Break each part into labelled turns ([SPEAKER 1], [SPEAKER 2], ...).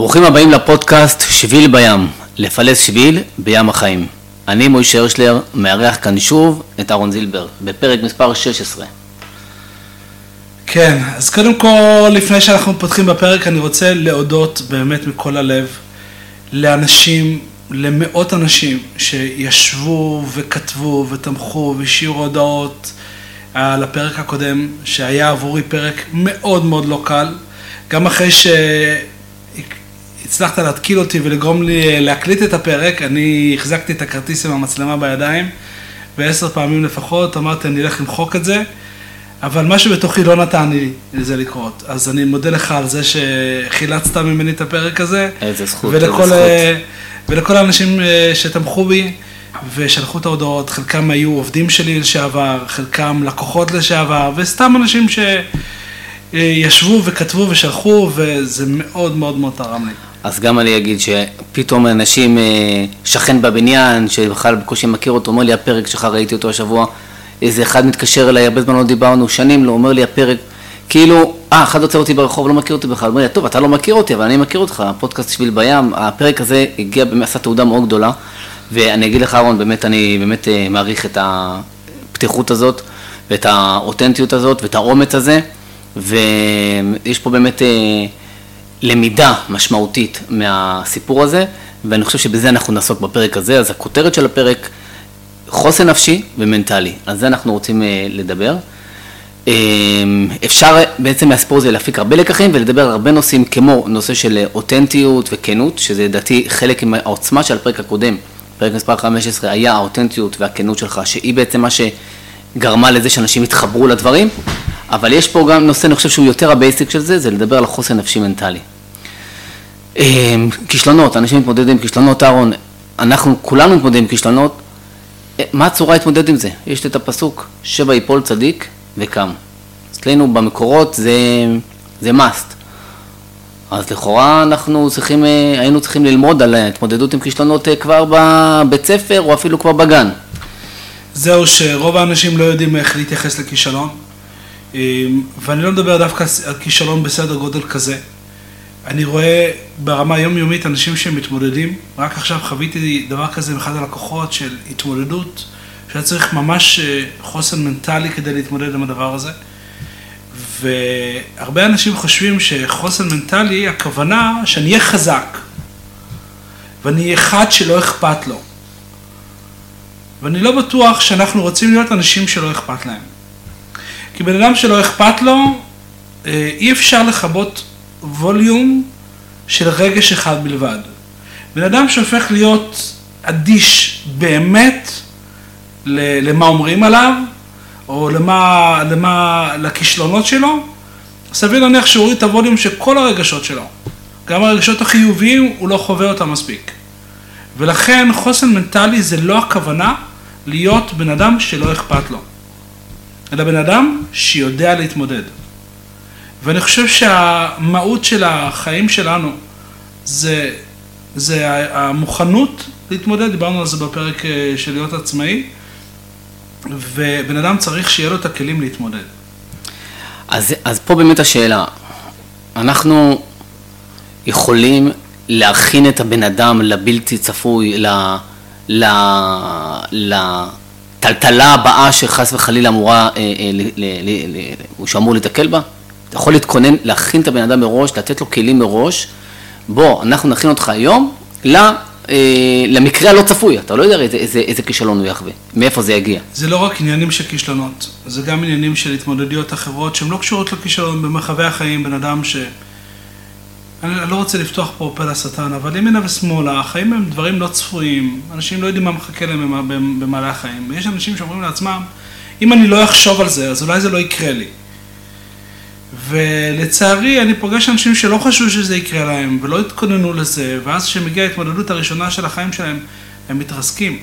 [SPEAKER 1] ברוכים הבאים לפודקאסט שביל בים, לפלס שביל בים החיים. אני מוישה הרשלר, מארח כאן שוב את אהרון זילבר, בפרק מספר 16.
[SPEAKER 2] כן, אז קודם כל, לפני שאנחנו פותחים בפרק, אני רוצה להודות באמת מכל הלב לאנשים, למאות אנשים שישבו וכתבו ותמכו והשאירו הודעות על הפרק הקודם, שהיה עבורי פרק מאוד מאוד לא קל. גם אחרי שהצלחת להתקיל אותי ולגרום לי להקליט את הפרק, אני החזקתי את הכרטיס עם המצלמה בידיים, ועשר פעמים לפחות אמרתי, אני אלך למחוק את זה. אבל משהו בתוכי לא נתן לי לזה לקרות. אז אני מודה לך על זה שחילצת ממני את הפרק הזה.
[SPEAKER 1] איזה זכות,
[SPEAKER 2] ולכל,
[SPEAKER 1] איזה זכות.
[SPEAKER 2] אה, ולכל האנשים אה, שתמכו בי ושלחו את ההודעות, חלקם היו עובדים שלי לשעבר, חלקם לקוחות לשעבר, וסתם אנשים שישבו וכתבו ושלחו, וזה מאוד מאוד מאוד תרם לי.
[SPEAKER 1] אז גם אני אגיד שפתאום אנשים, אה, שכן בבניין, שבכלל בקושי מכיר אותו, אומר לי הפרק שלך, ראיתי אותו השבוע, איזה אחד מתקשר אליי, הרבה זמן לא דיברנו, שנים לא, אומר לי הפרק, כאילו, אה, אחד עוצר אותי ברחוב, לא מכיר אותי בכלל, אומר לי, טוב, אתה לא מכיר אותי, אבל אני מכיר אותך, הפודקאסט שביל בים, הפרק הזה הגיע, עשה תעודה מאוד גדולה, ואני אגיד לך, אהרון, באמת, אני באמת אה, מעריך את הפתיחות הזאת, ואת האותנטיות הזאת, ואת האומץ הזה, ויש פה באמת... אה, למידה משמעותית מהסיפור הזה, ואני חושב שבזה אנחנו נעסוק בפרק הזה, אז הכותרת של הפרק, חוסן נפשי ומנטלי, על זה אנחנו רוצים אה, לדבר. אה, אפשר בעצם מהסיפור הזה להפיק הרבה לקחים ולדבר על הרבה נושאים כמו נושא של אה, אותנטיות וכנות, שזה לדעתי חלק מהעוצמה של הפרק הקודם, פרק מספר 15 היה האותנטיות והכנות שלך, שהיא בעצם מה שגרמה לזה שאנשים התחברו לדברים, אבל יש פה גם נושא, אני חושב שהוא יותר ה basic של זה, זה לדבר על החוסן נפשי מנטלי. אה, כישלונות, אנשים מתמודדים עם כישלונות, אהרון, אנחנו כולנו מתמודדים עם כישלונות, אה, מה הצורה להתמודד עם זה? יש את הפסוק, שבע יפול צדיק וקם. אצלנו במקורות זה, זה must. אז לכאורה אנחנו צריכים, אה, היינו צריכים ללמוד על התמודדות עם כישלונות כבר בבית ספר או אפילו כבר בגן.
[SPEAKER 2] זהו שרוב האנשים לא יודעים איך להתייחס לכישלון, ואני לא מדבר דווקא על כישלון בסדר גודל כזה. אני רואה ברמה היומיומית אנשים שמתמודדים, רק עכשיו חוויתי דבר כזה עם אחד הלקוחות של התמודדות, שהיה צריך ממש אה, חוסן מנטלי כדי להתמודד עם הדבר הזה. והרבה אנשים חושבים שחוסן מנטלי, הכוונה שאני אהיה חזק, ואני אהיה אחד שלא אכפת לו. ואני לא בטוח שאנחנו רוצים להיות אנשים שלא אכפת להם. כי בן אדם שלא אכפת לו, אה, אי אפשר לכבות ווליום של רגש אחד בלבד. בן אדם שהופך להיות אדיש באמת למה אומרים עליו, או למה, למה, לכישלונות שלו, סביר להניח שהוא הוריד את הווליום של כל הרגשות שלו. גם הרגשות החיוביים, הוא לא חווה אותם מספיק. ולכן חוסן מנטלי זה לא הכוונה להיות בן אדם שלא אכפת לו, אלא בן אדם שיודע להתמודד. ואני חושב שהמהות של החיים שלנו זה, זה המוכנות להתמודד, דיברנו על זה בפרק אה, של להיות עצמאי, ובן אדם צריך שיהיה לו את הכלים להתמודד.
[SPEAKER 1] אז, אז פה באמת השאלה, אנחנו יכולים להכין את הבן אדם לבלתי צפוי, לטלטלה הבאה שחס וחלילה אמורה, אה, אה, הוא שאמור להתקל בה? אתה יכול להתכונן, להכין את הבן אדם מראש, לתת לו כלים מראש. בוא, אנחנו נכין אותך היום אה, למקרה הלא צפוי, אתה לא יודע איזה, איזה, איזה כישלון הוא יחווה, מאיפה זה יגיע.
[SPEAKER 2] זה לא רק עניינים של כישלונות, זה גם עניינים של התמודדויות אחרות שהן לא קשורות לכישלון במרחבי החיים, בן אדם ש... אני לא רוצה לפתוח פה פה לשטן, אבל ימינה ושמאלה, החיים הם דברים לא צפויים, אנשים לא יודעים מה מחכה להם במעלה החיים. ויש אנשים שאומרים לעצמם, אם אני לא אחשוב על זה, אז אולי זה לא יקרה לי. ולצערי, אני פוגש אנשים שלא חשבו שזה יקרה להם, ולא התכוננו לזה, ואז כשמגיעה ההתמודדות הראשונה של החיים שלהם, הם מתרסקים.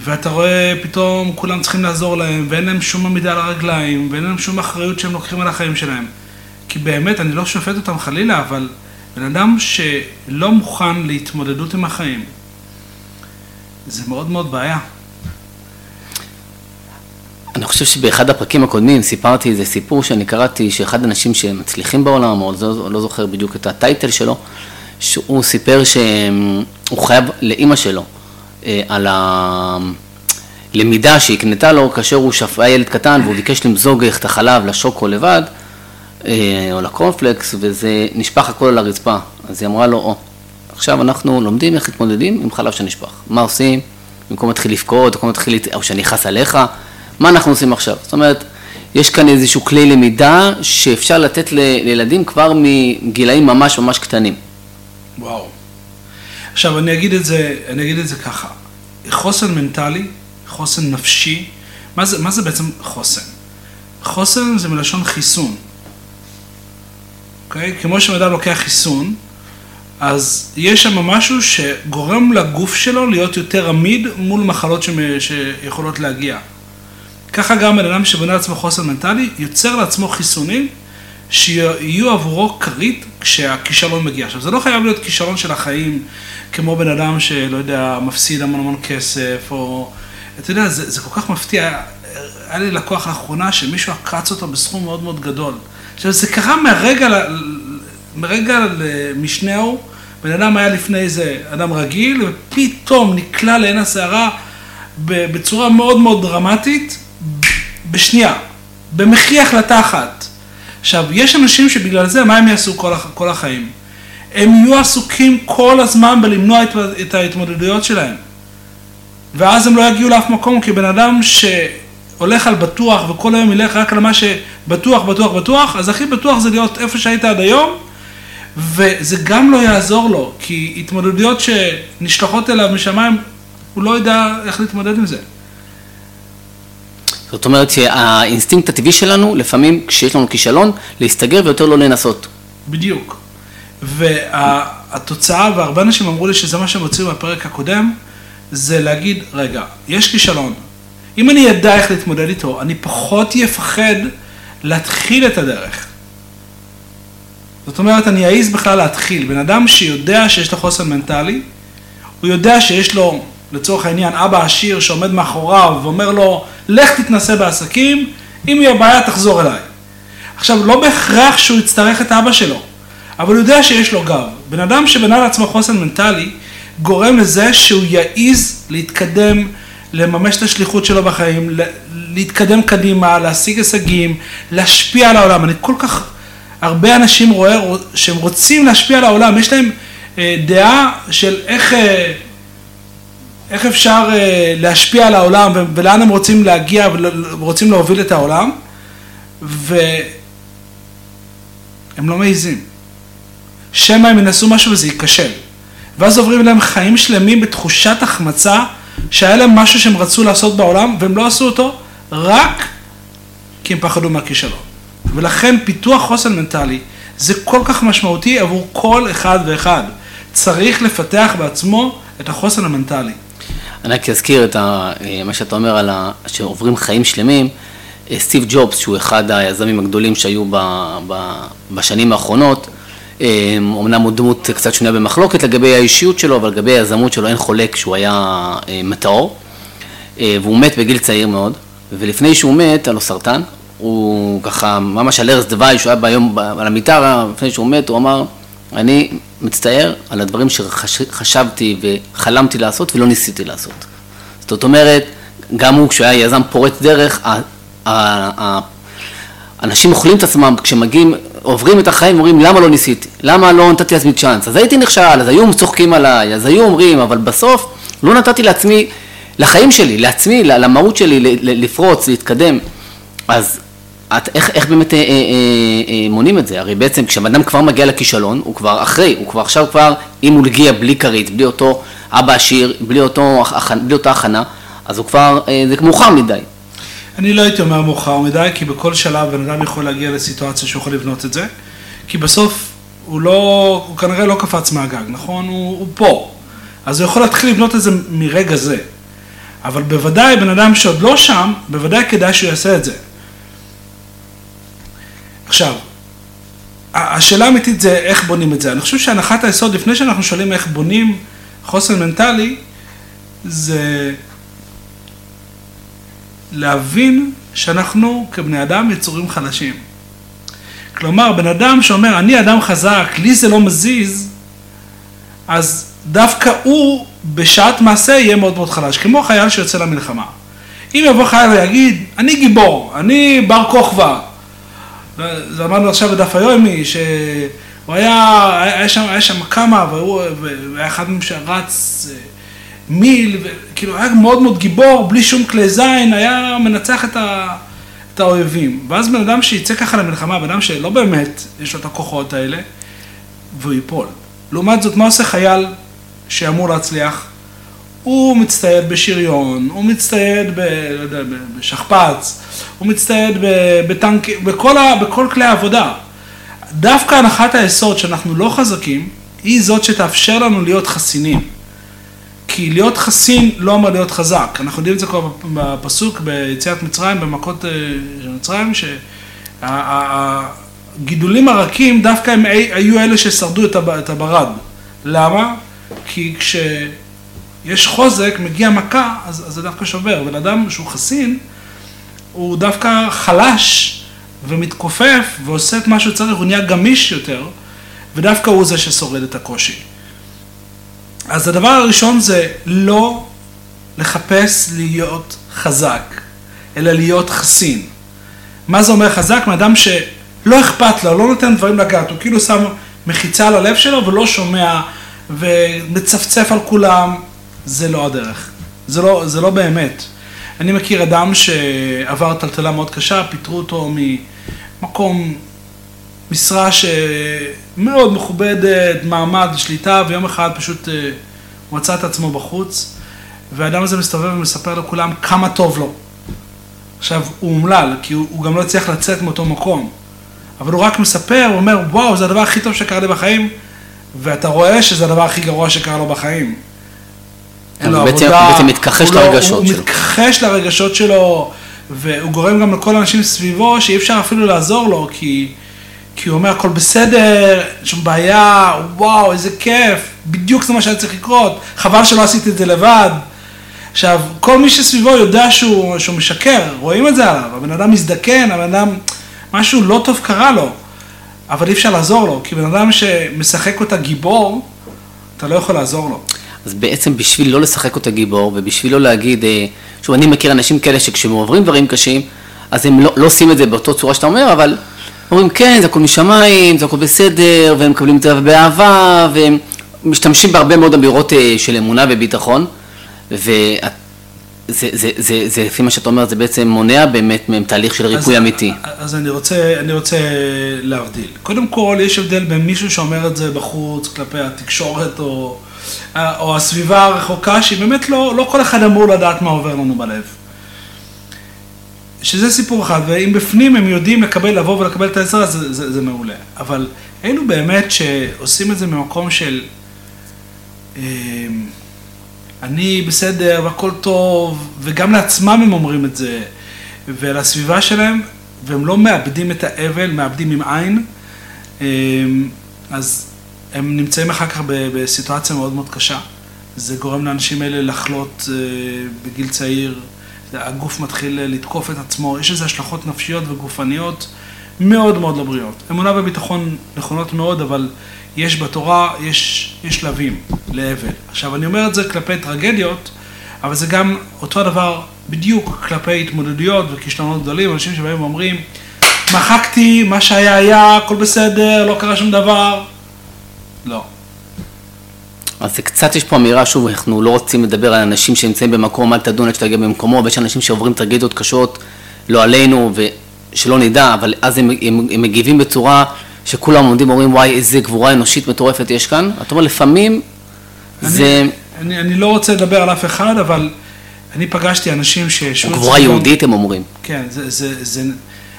[SPEAKER 2] ואתה רואה פתאום כולם צריכים לעזור להם, ואין להם שום עמידה על הרגליים, ואין להם שום אחריות שהם לוקחים על החיים שלהם. כי באמת, אני לא שופט אותם חלילה, אבל בן אדם שלא מוכן להתמודדות עם החיים, זה מאוד מאוד בעיה.
[SPEAKER 1] חושב שבאחד הפרקים הקודמים סיפרתי איזה סיפור שאני קראתי, שאחד האנשים שמצליחים בעולם, או לא, לא זוכר בדיוק את הטייטל שלו, שהוא סיפר שהוא חייב לאימא שלו אה, על הלמידה שהקנתה לו כאשר הוא שפ... היה ילד קטן והוא ביקש למזוג את החלב לשוקו לבד, או לקורנפלקס, וזה נשפך הכל על הרצפה. אז היא אמרה לו, או, עכשיו אנחנו לומדים איך להתמודדים עם חלב שנשפך. מה עושים? במקום להתחיל לבכות, במקום להתחיל, או שאני אכעס עליך, מה אנחנו עושים עכשיו? זאת אומרת, יש כאן איזשהו כלי למידה שאפשר לתת לילדים כבר מגילאים ממש ממש קטנים.
[SPEAKER 2] וואו. עכשיו, אני אגיד את זה, אני אגיד את זה ככה. חוסן מנטלי, חוסן נפשי, מה זה, מה זה בעצם חוסן? חוסן זה מלשון חיסון. אוקיי? כמו שאדם לוקח חיסון, אז יש שם משהו שגורם לגוף שלו להיות יותר עמיד מול מחלות שיכולות להגיע. ככה גם בן אדם שבונה לעצמו חוסן מנטלי, יוצר לעצמו חיסונים שיהיו עבורו כרית כשהכישלון מגיע. עכשיו, זה לא חייב להיות כישלון של החיים, כמו בן אדם שלא יודע, מפסיד המון המון כסף, או... אתה יודע, זה, זה כל כך מפתיע. היה לי לקוח לאחרונה שמישהו עקץ אותו בסכום מאוד מאוד גדול. עכשיו, זה קרה מהרגע, מרגע למשנהו, בן אדם היה לפני איזה אדם רגיל, ופתאום נקלע לעין הסערה בצורה מאוד מאוד דרמטית, בשנייה, במחי החלטה אחת. עכשיו, יש אנשים שבגלל זה, מה הם יעשו כל, הח, כל החיים? הם יהיו עסוקים כל הזמן בלמנוע את, את ההתמודדויות שלהם. ואז הם לא יגיעו לאף מקום, כי בן אדם שהולך על בטוח וכל היום ילך רק על מה שבטוח, בטוח, בטוח, אז הכי בטוח זה להיות איפה שהיית עד היום, וזה גם לא יעזור לו, כי התמודדויות שנשלחות אליו משמיים, הוא לא יודע איך להתמודד עם זה.
[SPEAKER 1] זאת אומרת שהאינסטינקט הטבעי שלנו, לפעמים כשיש לנו כישלון, להסתגר ויותר לא לנסות.
[SPEAKER 2] בדיוק. והתוצאה, והרבה אנשים אמרו לי שזה מה שהם הוציאו מהפרק הקודם, זה להגיד, רגע, יש כישלון. אם אני אדע איך להתמודד איתו, אני פחות אפחד להתחיל את הדרך. זאת אומרת, אני אעז בכלל להתחיל. בן אדם שיודע שיש לו חוסן מנטלי, הוא יודע שיש לו, לצורך העניין, אבא עשיר שעומד מאחוריו ואומר לו, לך תתנסה בעסקים, אם יהיה בעיה תחזור אליי. עכשיו, לא בהכרח שהוא יצטרך את אבא שלו, אבל הוא יודע שיש לו גב. בן אדם שבנה לעצמו חוסן מנטלי, גורם לזה שהוא יעז להתקדם, לממש את השליחות שלו בחיים, להתקדם קדימה, להשיג הישגים, להשפיע על העולם. אני כל כך, הרבה אנשים רואה שהם רוצים להשפיע על העולם, יש להם אה, דעה של איך... אה, איך אפשר אה, להשפיע על העולם ולאן הם רוצים להגיע ורוצים להוביל את העולם, והם לא מעיזים. שמא הם ינסו משהו וזה ייכשל. ואז עוברים להם חיים שלמים בתחושת החמצה שהיה להם משהו שהם רצו לעשות בעולם והם לא עשו אותו רק כי הם פחדו מהכישלון. ולכן פיתוח חוסן מנטלי זה כל כך משמעותי עבור כל אחד ואחד. צריך לפתח בעצמו את החוסן המנטלי.
[SPEAKER 1] אני רק אזכיר את ה, מה שאתה אומר על ה, שעוברים חיים שלמים. אה, סטיב ג'ובס, שהוא אחד היזמים הגדולים שהיו ב, ב, בשנים האחרונות, אומנם אה, הוא דמות קצת שונה במחלוקת לגבי האישיות שלו, אבל לגבי היזמות שלו אין חולק שהוא היה אה, מטאור, והוא מת בגיל צעיר מאוד, ולפני שהוא מת, היה לו סרטן, הוא ככה ממש על ערש דווי, שהוא היה ביום על המיטה, לפני שהוא מת, הוא אמר, אני מצטער על הדברים שחשבתי וחלמתי לעשות ולא ניסיתי לעשות. זאת אומרת, גם הוא, כשהוא היה יזם פורץ דרך, אנשים אוכלים את עצמם כשמגיעים, עוברים את החיים ואומרים למה לא ניסיתי, למה לא נתתי לעצמי צ'אנס, אז הייתי נכשל, אז היו צוחקים עליי, אז היו אומרים, אבל בסוף לא נתתי לעצמי, לחיים שלי, לעצמי, למהות שלי, לפרוץ, להתקדם. אז את, איך, איך באמת אה, אה, אה, אה, מונים את זה? הרי בעצם כשבן אדם כבר מגיע לכישלון, הוא כבר אחרי, הוא כבר עכשיו כבר, אם הוא הגיע בלי כרית, בלי אותו אבא עשיר, בלי, אותו, בלי אותה הכנה, אז הוא כבר, אה, זה מאוחר מדי.
[SPEAKER 2] אני לא הייתי אומר מאוחר מדי, כי בכל שלב בן אדם יכול להגיע לסיטואציה שהוא יכול לבנות את זה, כי בסוף הוא לא, הוא כנראה לא קפץ מהגג, נכון? הוא, הוא פה. אז הוא יכול להתחיל לבנות את זה מרגע זה. אבל בוודאי בן אדם שעוד לא שם, בוודאי כדאי שהוא יעשה את זה. עכשיו, השאלה האמיתית זה איך בונים את זה. אני חושב שהנחת היסוד, לפני שאנחנו שואלים איך בונים חוסן מנטלי, זה להבין שאנחנו כבני אדם יצורים חלשים. כלומר, בן אדם שאומר, אני אדם חזק, לי זה לא מזיז, אז דווקא הוא בשעת מעשה יהיה מאוד מאוד חלש, כמו חייל שיוצא למלחמה. אם יבוא חייל ויגיד, אני גיבור, אני בר כוכבא, אמרנו עכשיו בדף היומי, שהוא היה, היה שם, היה שם כמה, והוא היה אחד מהם שרץ אה, מיל, וכאילו היה מאוד מאוד גיבור, בלי שום כלי זין, היה מנצח את, ה, את האויבים. ואז בן אדם שיצא ככה למלחמה, בן אדם שלא באמת יש לו את הכוחות האלה, והוא ייפול. לעומת זאת, מה עושה חייל שאמור להצליח? הוא מצטייד בשריון, הוא מצטייד ב, לא יודע, בשכפ"ץ, הוא מצטייד בטנק, בכל, ה, בכל כלי העבודה. דווקא הנחת היסוד שאנחנו לא חזקים, היא זאת שתאפשר לנו להיות חסינים. כי להיות חסין לא אומר להיות חזק. אנחנו יודעים את זה כבר בפסוק ביציאת מצרים, במכות אה, של מצרים, שהגידולים הרכים דווקא הם היו אלה ששרדו את הברד. למה? כי כשיש חוזק, מגיע מכה, אז, אז זה דווקא שובר. בן אדם שהוא חסין, הוא דווקא חלש ומתכופף ועושה את מה שהוא צריך, הוא נהיה גמיש יותר, ודווקא הוא זה ששורד את הקושי. אז הדבר הראשון זה לא לחפש להיות חזק, אלא להיות חסין. מה זה אומר חזק? מאדם שלא אכפת לו, לא נותן דברים לגעת, הוא כאילו שם מחיצה על הלב שלו ולא שומע ומצפצף על כולם, זה לא הדרך. זה לא, זה לא באמת. אני מכיר אדם שעבר טלטלה מאוד קשה, פיטרו אותו ממקום, משרה שמאוד מכובדת, מעמד, שליטה, ויום אחד פשוט אה, הוא מצא את עצמו בחוץ, והאדם הזה מסתובב ומספר לכולם כמה טוב לו. עכשיו, הוא אומלל, כי הוא, הוא גם לא הצליח לצאת מאותו מקום. אבל הוא רק מספר, הוא אומר, וואו, זה הדבר הכי טוב שקרה לי בחיים, ואתה רואה שזה הדבר הכי גרוע שקרה לו בחיים.
[SPEAKER 1] אין לו בעצם, עבודה, בעצם מתכחש
[SPEAKER 2] לא-
[SPEAKER 1] לרגשות
[SPEAKER 2] הוא
[SPEAKER 1] שלו.
[SPEAKER 2] הוא מתכחש לרגשות שלו, והוא גורם גם לכל האנשים סביבו שאי אפשר אפילו לעזור לו, כי, כי הוא אומר הכל בסדר, אין שום בעיה, וואו, איזה כיף, בדיוק זה מה שהיה צריך לקרות, חבל שלא עשיתי את זה לבד. עכשיו, כל מי שסביבו יודע שהוא, שהוא משקר, רואים את זה עליו, הבן אדם מזדקן, הבן אדם, משהו לא טוב קרה לו, אבל אי אפשר לעזור לו, כי בן אדם שמשחק אותה גיבור, אתה לא יכול לעזור לו.
[SPEAKER 1] אז בעצם בשביל לא לשחק אותה גיבור, ובשביל לא להגיד, אה, שוב, אני מכיר אנשים כאלה שכשהם עוברים דברים קשים, אז הם לא, לא עושים את זה באותו צורה שאתה אומר, אבל אומרים, כן, זה הכל משמיים, זה הכל בסדר, והם מקבלים את זה באהבה, והם משתמשים בהרבה מאוד אמירות אה, של אמונה וביטחון, וזה, זה, זה, זה, זה, לפי מה שאתה אומר, זה בעצם מונע באמת מהם תהליך של ריפוי
[SPEAKER 2] אז,
[SPEAKER 1] אמיתי.
[SPEAKER 2] אז אני רוצה, אני רוצה להבדיל. קודם כל, יש הבדל בין מישהו שאומר את זה בחוץ, כלפי התקשורת או... או הסביבה הרחוקה, שהיא באמת לא, לא כל אחד אמור לדעת מה עובר לנו בלב. שזה סיפור אחד, ואם בפנים הם יודעים לקבל, לבוא ולקבל את העזרה, זה, זה, זה מעולה. אבל אלו באמת שעושים את זה ממקום של אה, אני בסדר והכל טוב, וגם לעצמם הם אומרים את זה, ולסביבה שלהם, והם לא מאבדים את האבל, מאבדים עם עין, אה, אז הם נמצאים אחר כך בסיטואציה מאוד מאוד קשה. זה גורם לאנשים האלה לחלות אה, בגיל צעיר, הגוף מתחיל לתקוף את עצמו, יש לזה השלכות נפשיות וגופניות מאוד מאוד לא בריאות. אמונה וביטחון נכונות מאוד, אבל יש בתורה, יש, יש שלבים לאבל. עכשיו, אני אומר את זה כלפי טרגדיות, אבל זה גם אותו הדבר בדיוק כלפי התמודדויות וכישלונות גדולים, אנשים שבאים ואומרים, מחקתי, מה שהיה היה, הכל בסדר, לא קרה שום דבר. לא.
[SPEAKER 1] אז זה קצת, יש פה אמירה, שוב, אנחנו לא רוצים לדבר על אנשים שנמצאים במקום, אל תדון עד שתגיע במקומו, ויש אנשים שעוברים טרגדיות קשות, לא עלינו, ושלא נדע, אבל אז הם, הם, הם מגיבים בצורה שכולם עומדים ואומרים, וואי, איזה גבורה אנושית מטורפת יש כאן. אתה אומר, לפעמים
[SPEAKER 2] אני,
[SPEAKER 1] זה...
[SPEAKER 2] אני, אני לא רוצה לדבר על אף אחד, אבל אני פגשתי אנשים שישבו...
[SPEAKER 1] גבורה יהודית, הם אומרים.
[SPEAKER 2] כן, זה... זה, זה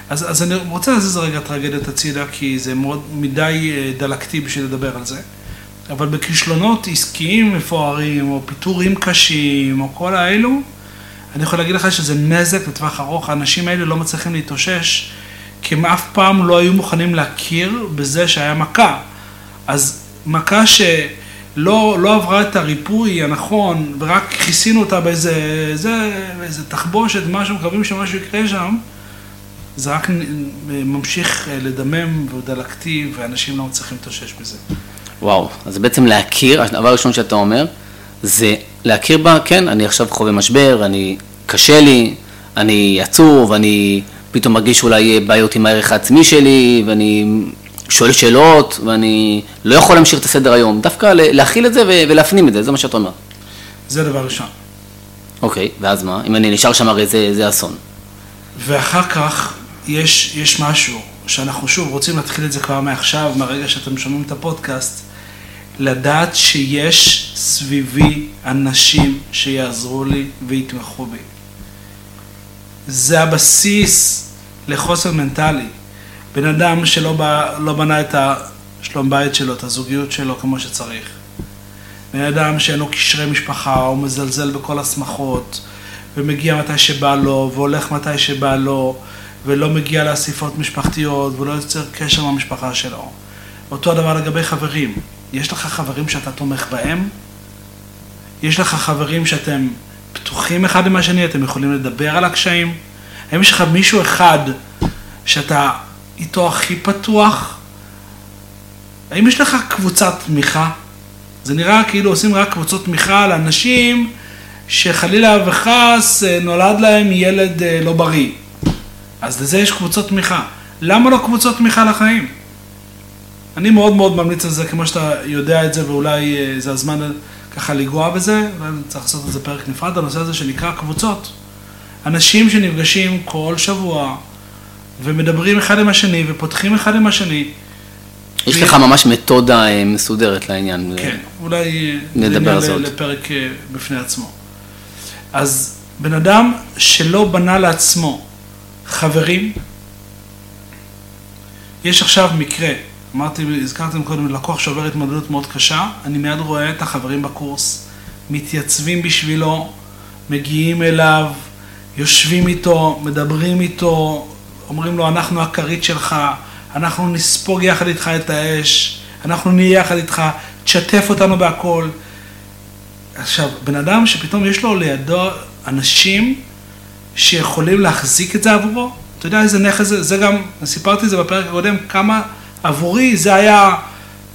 [SPEAKER 2] אז, אז אני רוצה להזיז רגע טרגדיות הצידה, כי זה מאוד מדי אה, דלקתי בשביל לדבר על זה. אבל בכישלונות עסקיים מפוארים, או פיטורים קשים, או כל האלו, אני יכול להגיד לך שזה נזק לטווח ארוך. האנשים האלה לא מצליחים להתאושש, כי הם אף פעם לא היו מוכנים להכיר בזה שהיה מכה. אז מכה לא, לא עברה את הריפוי הנכון, ורק כיסינו אותה באיזה, זה, באיזה תחבושת, משהו, מקווים שמשהו יקרה שם, זה רק ממשיך אה, לדמם ודלקתי, ואנשים לא מצליחים להתאושש מזה.
[SPEAKER 1] וואו, אז בעצם להכיר, הדבר הראשון שאתה אומר, זה להכיר בה, כן, אני עכשיו חווה משבר, אני, קשה לי, אני עצוב, אני פתאום מרגיש אולי בעיות עם הערך העצמי שלי, ואני שואל שאלות, ואני לא יכול להמשיך את הסדר היום. דווקא להכיל את זה ולהפנים את זה, זה מה שאתה אומר.
[SPEAKER 2] זה דבר ראשון.
[SPEAKER 1] אוקיי, ואז מה? אם אני נשאר שם הרי זה, זה אסון.
[SPEAKER 2] ואחר כך יש, יש משהו שאנחנו שוב רוצים להתחיל את זה כבר מעכשיו, מהרגע שאתם שומעים את הפודקאסט, לדעת שיש סביבי אנשים שיעזרו לי ויתמכו בי. זה הבסיס לחוסן מנטלי. בן אדם שלא בא, לא בנה את השלום בית שלו, את הזוגיות שלו כמו שצריך. בן אדם שאין לו קשרי משפחה, הוא מזלזל בכל השמחות, ומגיע מתי שבא לו, והולך מתי שבא לו, ולא מגיע לאספות משפחתיות, ולא יוצר קשר עם המשפחה שלו. אותו הדבר לגבי חברים. יש לך חברים שאתה תומך בהם? יש לך חברים שאתם פתוחים אחד עם השני, אתם יכולים לדבר על הקשיים? האם יש לך מישהו אחד שאתה איתו הכי פתוח? האם יש לך קבוצת תמיכה? זה נראה כאילו עושים רק קבוצות תמיכה לאנשים שחלילה וחס אה, נולד להם ילד אה, לא בריא. אז לזה יש קבוצות תמיכה. למה לא קבוצות תמיכה לחיים? אני מאוד מאוד ממליץ על זה, כמו שאתה יודע את זה, ואולי אה, זה הזמן ככה לנגוע בזה, וצריך לעשות על זה פרק נפרד, הנושא הזה שנקרא קבוצות. אנשים שנפגשים כל שבוע, ומדברים אחד עם השני, ופותחים אחד עם השני.
[SPEAKER 1] יש. לך ממש מתודה אה, מסודרת לעניין.
[SPEAKER 2] כן, אולי נדבר על זה לפרק אה, בפני עצמו. אז בן אדם שלא בנה לעצמו חברים, יש עכשיו מקרה, אמרתי, הזכרתם קודם, לקוח שעובר התמודדות מאוד קשה, אני מיד רואה את החברים בקורס, מתייצבים בשבילו, מגיעים אליו, יושבים איתו, מדברים איתו, אומרים לו, אנחנו הכרית שלך, אנחנו נספוג יחד איתך את האש, אנחנו נהיה יחד איתך, תשתף אותנו בהכל. עכשיו, בן אדם שפתאום יש לו לידו אנשים שיכולים להחזיק את זה עבורו, אתה יודע איזה נכס זה, זה גם, סיפרתי את זה בפרק הקודם, כמה עבורי זה היה,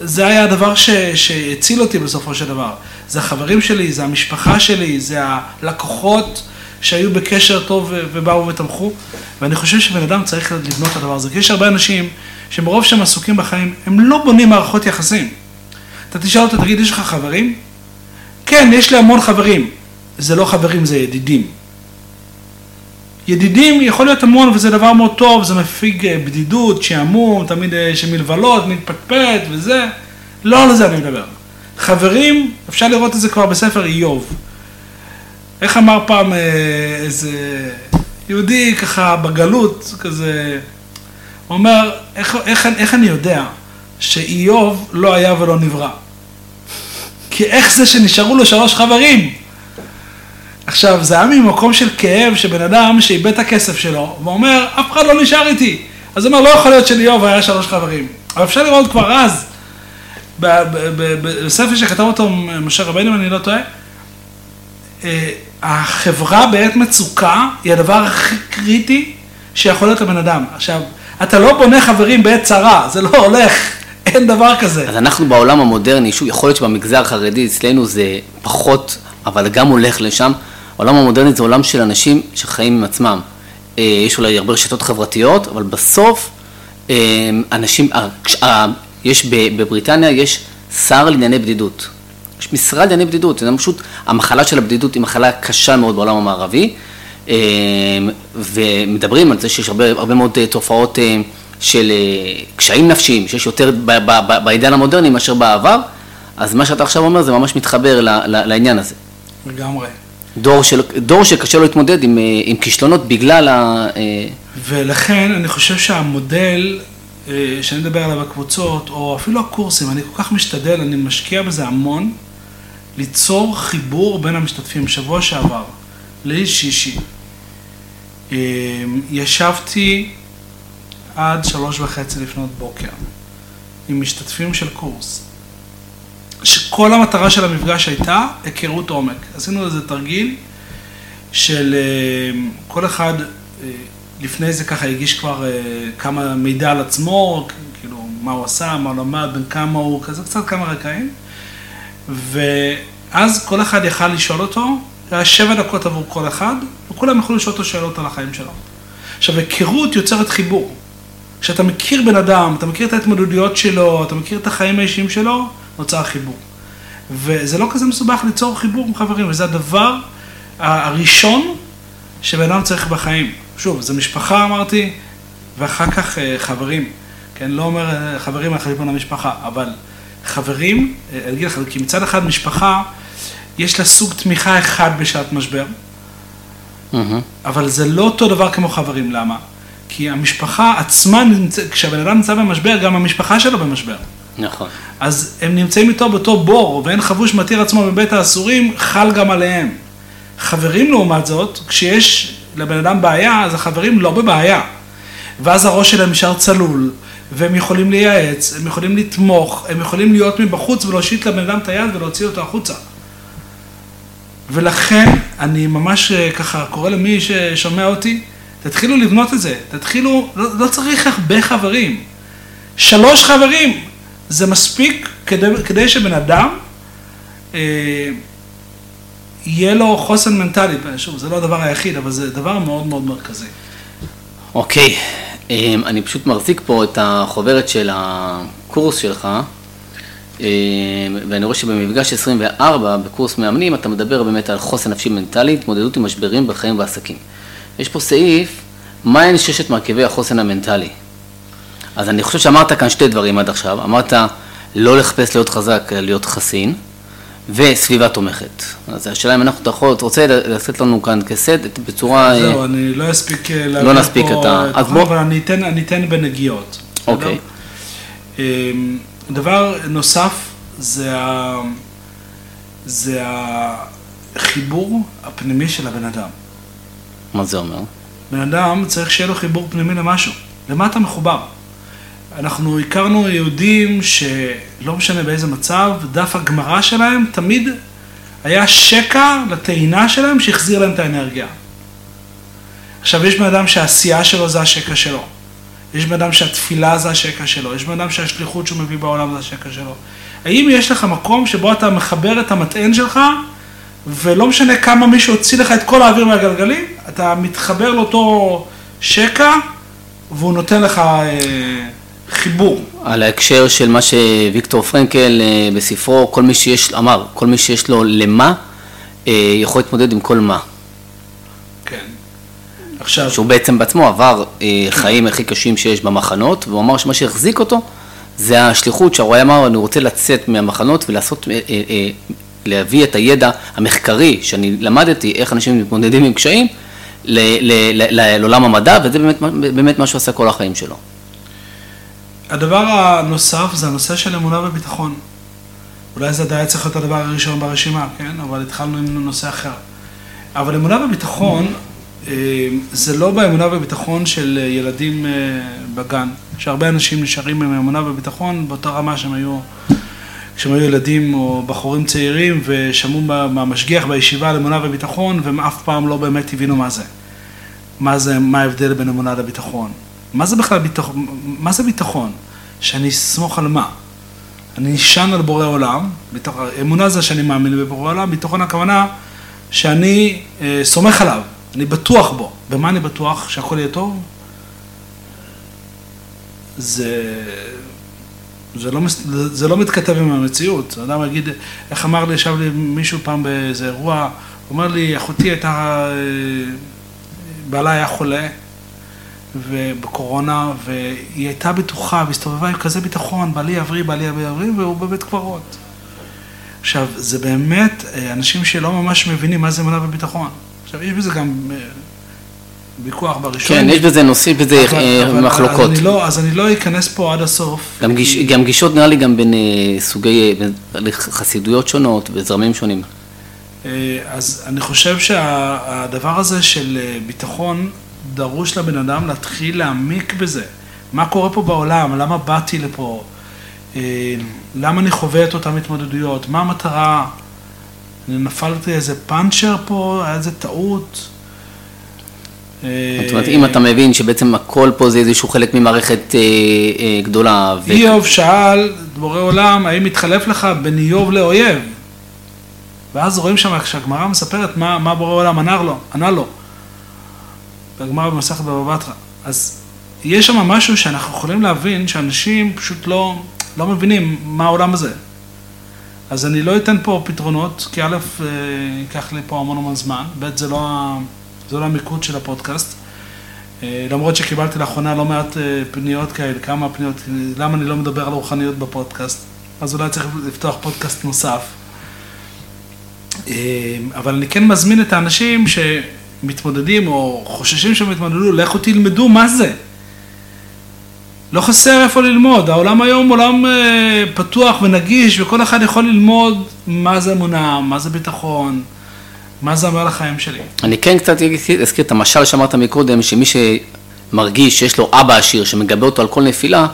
[SPEAKER 2] זה היה הדבר ש, שהציל אותי בסופו של דבר. זה החברים שלי, זה המשפחה שלי, זה הלקוחות שהיו בקשר טוב ובאו ותמכו, ואני חושב שבן אדם צריך לבנות את הדבר הזה, כי יש הרבה אנשים שמרוב שהם עסוקים בחיים, הם לא בונים מערכות יחסים. אתה תשאל אותו, תגיד, יש לך חברים? כן, יש לי המון חברים. זה לא חברים, זה ידידים. ידידים יכול להיות המון וזה דבר מאוד טוב, זה מפיג אה, בדידות, שעמום, תמיד יש אה, מלבלות, מתפטפט וזה. לא על זה אני מדבר. חברים, אפשר לראות את זה כבר בספר איוב. איך אמר פעם אה, איזה יהודי ככה בגלות, כזה, הוא אומר, איך, איך, איך אני יודע שאיוב לא היה ולא נברא? כי איך זה שנשארו לו שלוש חברים? עכשיו, זה היה ממקום של כאב שבן אדם שאיבד את הכסף שלו, ואומר, אף אחד לא נשאר איתי. אז הוא אומר, לא יכול להיות שלאיוב היה שלוש חברים. אבל אפשר לראות כבר אז, בספר שכתב אותו משה רבינו, אם אני לא טועה, אה, החברה בעת מצוקה היא הדבר הכי קריטי שיכול להיות לבן אדם. עכשיו, אתה לא בונה חברים בעת צרה, זה לא הולך, אין דבר כזה.
[SPEAKER 1] אז אנחנו בעולם המודרני, שוב, יכול להיות שבמגזר החרדי אצלנו זה פחות, אבל גם הולך לשם. העולם המודרני זה עולם של אנשים שחיים עם עצמם. אה, יש אולי הרבה רשתות חברתיות, אבל בסוף אה, אנשים, יש בבריטניה, יש שר לענייני בדידות. יש משרד לענייני בדידות, זה פשוט, המחלה של הבדידות היא מחלה קשה מאוד בעולם המערבי, אה, ומדברים על זה שיש הרבה, הרבה מאוד אה, תופעות אה, של קשיים נפשיים, שיש יותר בעידן המודרני מאשר בעבר, אז מה שאתה עכשיו אומר זה ממש מתחבר לעניין הזה.
[SPEAKER 2] לגמרי.
[SPEAKER 1] דור, של, דור שקשה לו להתמודד עם, עם כישלונות בגלל ה...
[SPEAKER 2] ולכן אני חושב שהמודל שאני מדבר עליו בקבוצות, או אפילו הקורסים, אני כל כך משתדל, אני משקיע בזה המון, ליצור חיבור בין המשתתפים. שבוע שעבר, ליל שישי, ישבתי עד שלוש וחצי לפנות בוקר עם משתתפים של קורס. שכל המטרה של המפגש הייתה היכרות עומק. עשינו איזה תרגיל של אה, כל אחד אה, לפני זה ככה הגיש כבר כמה מידע על עצמו, כאילו מה הוא עשה, מה הוא למד, בין כמה הוא, כזה קצת כמה רקעים. ואז כל אחד יכל לשאול אותו, היה שבע דקות עבור כל אחד, וכולם יכלו לשאול אותו שאלות על החיים שלו. עכשיו, היכרות יוצרת חיבור. כשאתה מכיר בן אדם, אתה מכיר את ההתמודדויות שלו, אתה מכיר את החיים האישיים שלו, נוצר חיבור. וזה לא כזה מסובך ליצור חיבור עם חברים, וזה הדבר הראשון שבן אדם צריך בחיים. שוב, זה משפחה אמרתי, ואחר כך אה, חברים. כן, לא אומר אה, חברים על חשבון המשפחה, אבל חברים, אה, אני אגיד לך, כי מצד אחד משפחה, יש לה סוג תמיכה אחד בשעת משבר, mm-hmm. אבל זה לא אותו דבר כמו חברים, למה? כי המשפחה עצמה, כשהבן אדם נמצא במשבר, גם המשפחה שלו במשבר.
[SPEAKER 1] נכון.
[SPEAKER 2] אז הם נמצאים איתו באותו בור, ואין חבוש מתיר עצמו מבית האסורים, חל גם עליהם. חברים לעומת זאת, כשיש לבן אדם בעיה, אז החברים לא בבעיה. ואז הראש שלהם נשאר צלול, והם יכולים לייעץ, הם יכולים לתמוך, הם יכולים להיות מבחוץ ולהושיט לבן אדם את היד ולהוציא אותו החוצה. ולכן אני ממש אה, ככה קורא למי ששומע אותי, תתחילו לבנות את זה, תתחילו, לא, לא צריך הרבה חברים. שלוש חברים, זה מספיק כדי, כדי שבן אדם אה, יהיה לו חוסן מנטלי. שוב, זה לא הדבר היחיד, אבל זה דבר מאוד מאוד מרכזי.
[SPEAKER 1] אוקיי, אה, אני פשוט מחזיק פה את החוברת של הקורס שלך. אה, ואני רואה שבמפגש 24 בקורס מאמנים אתה מדבר באמת על חוסן נפשי מנטלי, התמודדות עם משברים בחיים ועסקים. יש פה סעיף, מהן ששת מרכיבי החוסן המנטלי? אז אני חושב שאמרת כאן שתי דברים עד עכשיו, אמרת לא לחפש להיות חזק, להיות חסין, וסביבה תומכת. אז השאלה אם אנחנו יכול, אתה רוצה לתת לנו כאן כסד בצורה...
[SPEAKER 2] זהו, אה, אני לא אספיק
[SPEAKER 1] אה, להביא לא נספיק פה, את ה...
[SPEAKER 2] אז בוא... אבל אני אתן, אני אתן בנגיעות.
[SPEAKER 1] אוקיי.
[SPEAKER 2] אמ, דבר נוסף זה, ה... זה החיבור הפנימי של הבן אדם.
[SPEAKER 1] מה זה אומר?
[SPEAKER 2] בן אדם צריך שיהיה לו חיבור פנימי למשהו. למה אתה מחובר? אנחנו הכרנו יהודים שלא משנה באיזה מצב, דף הגמרא שלהם תמיד היה שקע לטעינה שלהם שהחזיר להם את האנרגיה. עכשיו, יש בן אדם שהעשייה שלו זה השקע שלו. יש בן אדם שהתפילה זה השקע שלו, יש בן אדם שהשליחות שהוא מביא בעולם זה השקע שלו. האם יש לך מקום שבו אתה מחבר את המטען שלך, ולא משנה כמה מישהו הוציא לך את כל האוויר מהגלגלים, אתה מתחבר לאותו שקע, והוא נותן לך אה, חיבור.
[SPEAKER 1] על ההקשר של מה שוויקטור פרנקל אה, בספרו, כל מי שיש, אמר, כל מי שיש לו למה, אה, יכול להתמודד עם כל מה. עכשיו... שהוא בעצם בעצמו עבר אה, חיים הכי קשים שיש במחנות, והוא אמר שמה שהחזיק אותו זה השליחות שהרואה אמר, אני רוצה לצאת מהמחנות ולעשות, להביא את הידע המחקרי שאני למדתי, איך אנשים מתמודדים עם קשיים, לעולם המדע, וזה באמת, באמת מה שהוא עשה כל החיים שלו.
[SPEAKER 2] הדבר הנוסף זה הנושא של אמונה וביטחון. אולי זה עדיין צריך להיות הדבר הראשון ברשימה, כן? אבל התחלנו עם נושא אחר. אבל אמונה וביטחון אה, זה לא באמונה וביטחון של ילדים אה, בגן, שהרבה אנשים נשארים עם אמונה וביטחון באותה רמה שהם היו, כשהם היו ילדים או בחורים צעירים ושמעו מהמשגיח בישיבה על אמונה וביטחון והם אף פעם לא באמת הבינו מה זה. מה זה, מה ההבדל בין אמונה לביטחון. מה זה בכלל ביטחון? מה זה ביטחון? שאני אסמוך על מה? אני נשען על בורא עולם. אמונה זה שאני מאמין בבורא עולם, ביטחון הכוונה שאני אה, סומך עליו. אני בטוח בו. במה אני בטוח? שהכל יהיה טוב? זה... זה לא, זה לא מתכתב עם המציאות. אדם יגיד, איך אמר לי, ישב לי מישהו פעם באיזה אירוע, הוא אומר לי, אחותי הייתה, בעלה היה חולה ובקורונה, והיא הייתה בטוחה, והסתובבה עם כזה ביטחון, בעלי יבריא, בעלי יבריא, והוא בבית קברות. עכשיו, זה באמת אנשים שלא ממש מבינים מה זה אמונה וביטחון. עכשיו, יש בזה גם אה, ויכוח בראשון.
[SPEAKER 1] כן, יש בזה נושאים, בזה אבל, אה, אבל, מחלוקות.
[SPEAKER 2] אז אני, לא, אז אני לא אכנס פה עד הסוף.
[SPEAKER 1] גם, גיש, גם גישות נראה לי גם בין אה, סוגי, בין חסידויות שונות וזרמים שונים.
[SPEAKER 2] אז אני חושב שהדבר הזה של ביטחון, דרוש לבן אדם להתחיל להעמיק בזה. מה קורה פה בעולם? למה באתי לפה? אה, למה אני חווה את אותן התמודדויות, מה המטרה, אני נפלתי איזה פאנצ'ר פה, היה איזה טעות.
[SPEAKER 1] זאת אומרת, אם אתה מבין שבעצם הכל פה זה איזשהו חלק ממערכת אה, אה, גדולה.
[SPEAKER 2] ו... איוב שאל, בורא עולם, האם מתחלף לך בין איוב לאויב? ואז רואים שם, כשהגמרא מספרת מה, מה בורא עולם ענה לו, ענה לו. בגמרא במסכת בבא בתרא. אז יש שם משהו שאנחנו יכולים להבין שאנשים פשוט לא, לא מבינים מה העולם הזה. אז אני לא אתן פה פתרונות, כי א', אה, ייקח לי פה המון המון זמן, ב', זה לא, זה לא המיקוד של הפודקאסט. אה, למרות שקיבלתי לאחרונה לא מעט אה, פניות כאלה, כמה פניות, למה אני לא מדבר על רוחניות בפודקאסט, אז אולי צריך לפתוח פודקאסט נוסף. אבל אני כן מזמין את האנשים שמתמודדים או חוששים שהם יתמודדו, לכו תלמדו מה זה. לא חסר איפה ללמוד, העולם היום עולם אה, פתוח ונגיש וכל אחד יכול ללמוד מה זה אמונה, מה זה ביטחון, מה זה אומר לחיים שלי.
[SPEAKER 1] אני כן קצת אזכיר את המשל שאמרת מקודם, שמי שמרגיש שיש לו אבא עשיר שמגבה אותו על כל נפילה,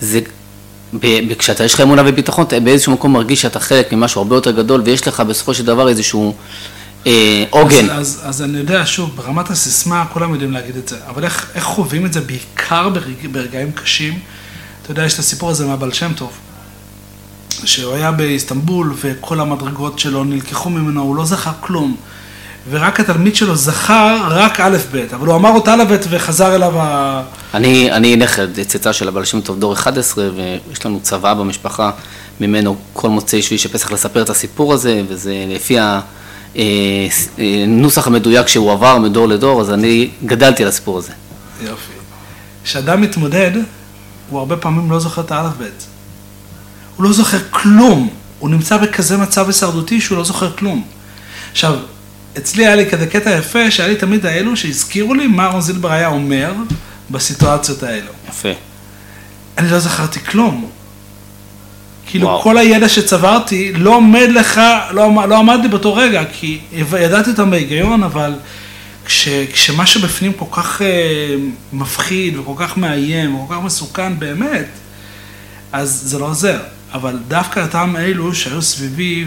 [SPEAKER 1] זה כשאתה יש לך אמונה וביטחון, אתה באיזשהו מקום מרגיש שאתה חלק ממשהו הרבה יותר גדול ויש לך בסופו של דבר איזשהו אה, עוגן.
[SPEAKER 2] אז, אז, אז אני יודע, שוב, ברמת הסיסמה כולם יודעים להגיד את זה, אבל איך, איך חווים את זה בעיקר ברג, ברגעים קשים? אתה יודע, יש את הסיפור הזה מהבעל שם טוב, שהוא היה באיסטנבול וכל המדרגות שלו נלקחו ממנו, הוא לא זכר כלום. ורק התלמיד שלו זכר רק א' ב', אבל הוא אמר אותה א' ב' וחזר אליו ה...
[SPEAKER 1] אני, אני נכד, צאצא של הבעל שם טוב דור 11, ויש לנו צבא במשפחה ממנו כל מוצאי שביעי שפסח לספר את הסיפור הזה, וזה לפי ה... הנוסח אה, המדויק שהוא עבר מדור לדור, אז אני גדלתי על הסיפור הזה.
[SPEAKER 2] יופי. כשאדם מתמודד, הוא הרבה פעמים לא זוכר את האלף בית. הוא לא זוכר כלום. הוא נמצא בכזה מצב הישרדותי שהוא לא זוכר כלום. עכשיו, אצלי היה לי כזה קטע יפה, שהיה לי תמיד האלו שהזכירו לי מה אהרון זילבר היה אומר בסיטואציות האלו.
[SPEAKER 1] יפה.
[SPEAKER 2] אני לא זכרתי כלום. כאילו וואו. כל הידע שצברתי לא עומד לך, לא, לא עמד לי באותו רגע, כי ידעתי אותם בהיגיון, אבל כש, כשמשהו בפנים כל כך אה, מפחיד וכל כך מאיים וכל כך מסוכן באמת, אז זה לא עוזר. אבל דווקא אותם אלו שהיו סביבי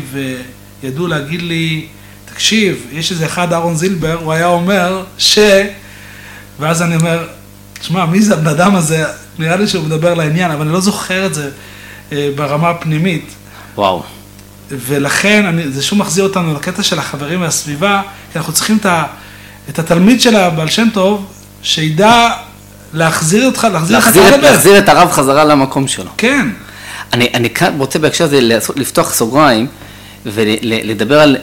[SPEAKER 2] וידעו להגיד לי, תקשיב, יש איזה אחד, אהרון זילבר, הוא היה אומר ש... ואז אני אומר, תשמע, מי זה הבן אדם הזה? נראה לי שהוא מדבר לעניין, אבל אני לא זוכר את זה. אה, ברמה הפנימית.
[SPEAKER 1] וואו.
[SPEAKER 2] ולכן, אני, זה שוב מחזיר אותנו לקטע של החברים והסביבה, כי אנחנו צריכים את, ה, את התלמיד של הבעל שם טוב, שידע להחזיר אותך, להחזיר
[SPEAKER 1] לך את הרב. להחזיר את הרב חזרה למקום שלו.
[SPEAKER 2] כן.
[SPEAKER 1] אני, אני כאן רוצה בהקשר הזה לפתוח סוגריים ולדבר על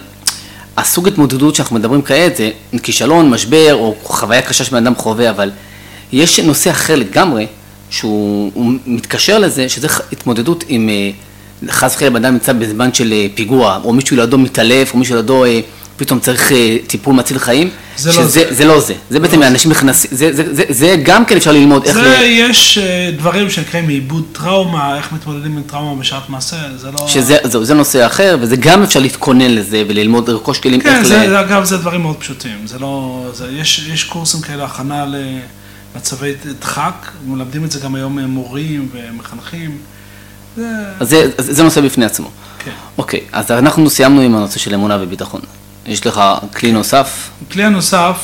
[SPEAKER 1] הסוג התמודדות שאנחנו מדברים כעת, זה כישלון, משבר או חוויה קשה שבן אדם חווה, אבל יש נושא אחר לגמרי, שהוא מתקשר לזה, שזה התמודדות עם, אה, חס וחלילה בן אדם נמצא בזמן של אה, פיגוע, או מישהו לידו מתעלף, או מישהו לידו אה, פתאום צריך טיפול מציל חיים,
[SPEAKER 2] זה
[SPEAKER 1] שזה,
[SPEAKER 2] לא זה.
[SPEAKER 1] זה לא זה. זה בעצם לא אנשים נכנסים, זה, זה, זה, זה גם כן אפשר ללמוד איך...
[SPEAKER 2] זה, ל... יש דברים שנקראים מעיבוד טראומה, איך מתמודדים עם טראומה בשעת מעשה, זה לא...
[SPEAKER 1] שזה זה, זה נושא אחר, וזה גם אפשר להתכונן לזה וללמוד, לרכוש כלים
[SPEAKER 2] כן,
[SPEAKER 1] איך
[SPEAKER 2] זה, ל... כן, אגב, זה דברים מאוד פשוטים, זה לא... זה, יש, יש קורסים כאלה, הכנה ל... מצבי דחק, מלמדים את זה גם היום מורים ומחנכים.
[SPEAKER 1] זה... אז זה, זה נושא בפני עצמו.
[SPEAKER 2] כן.
[SPEAKER 1] אוקיי, אז אנחנו סיימנו עם הנושא של אמונה וביטחון. יש לך כלי נוסף?
[SPEAKER 2] כלי הנוסף,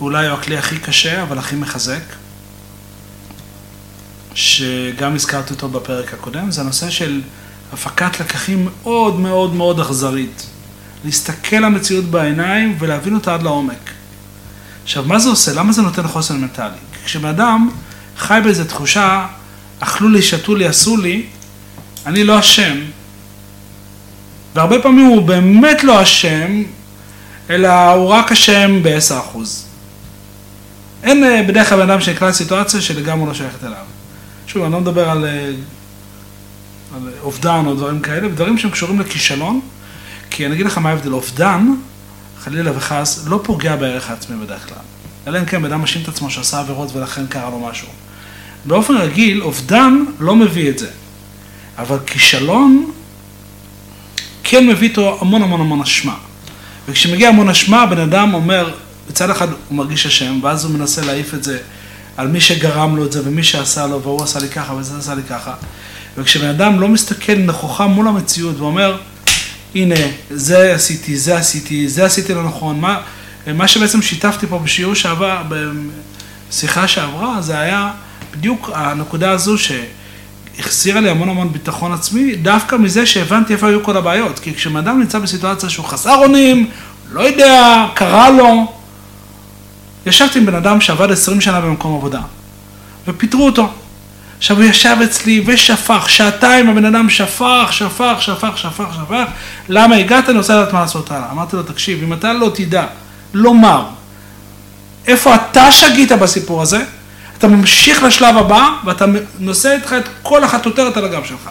[SPEAKER 2] אולי הוא הכלי הכי קשה, אבל הכי מחזק, שגם הזכרתי אותו בפרק הקודם, זה הנושא של הפקת לקחים מאוד מאוד מאוד אכזרית. להסתכל למציאות בעיניים ולהבין אותה עד לעומק. עכשיו, מה זה עושה? למה זה נותן חוסן מנטלי? כשבן אדם חי באיזו תחושה, אכלו לי, שתו לי, עשו לי, אני לא אשם, והרבה פעמים הוא באמת לא אשם, אלא הוא רק אשם ב-10%. אין אה, בדרך כלל בן אדם שנקלע לסיטואציה שלגמרי לא שייכת אליו. שוב, אני לא מדבר על, אה, על אובדן או דברים כאלה, דברים שהם קשורים לכישלון, כי אני אגיד לך מה ההבדל, אובדן, חלילה וחס, לא פוגע בערך העצמי בדרך כלל. אלא אם כן בן אדם מאשים את עצמו שעשה עבירות ולכן קרה לו משהו. באופן רגיל, אובדן לא מביא את זה. אבל כישלון כן מביא איתו המון המון המון אשמה. וכשמגיע המון אשמה, בן אדם אומר, בצד אחד הוא מרגיש אשם, ואז הוא מנסה להעיף את זה על מי שגרם לו את זה, ומי שעשה לו, והוא עשה לי ככה, וזה עשה לי ככה. וכשבן אדם לא מסתכל נכוחה מול המציאות ואומר, הנה, זה עשיתי, זה עשיתי, זה עשיתי לא נכון, מה, מה שבעצם שיתפתי פה בשיעור שעבר, בשיחה שעברה, זה היה בדיוק הנקודה הזו שהחזירה לי המון המון ביטחון עצמי, דווקא מזה שהבנתי איפה היו כל הבעיות. כי כשבן אדם נמצא בסיטואציה שהוא חסר אונים, לא יודע, קרה לו, ישבתי עם בן אדם שעבד 20 שנה במקום עבודה, ופיטרו אותו. עכשיו הוא ישב אצלי ושפך, שעתיים הבן אדם שפך, שפך, שפך, שפך, שפך, למה הגעת? אני רוצה לדעת מה לעשות הלאה. אמרתי לו, תקשיב, אם אתה לא תדע לומר איפה אתה שגית בסיפור הזה, אתה ממשיך לשלב הבא ואתה נושא איתך את כל החטוטרת על הגב שלך.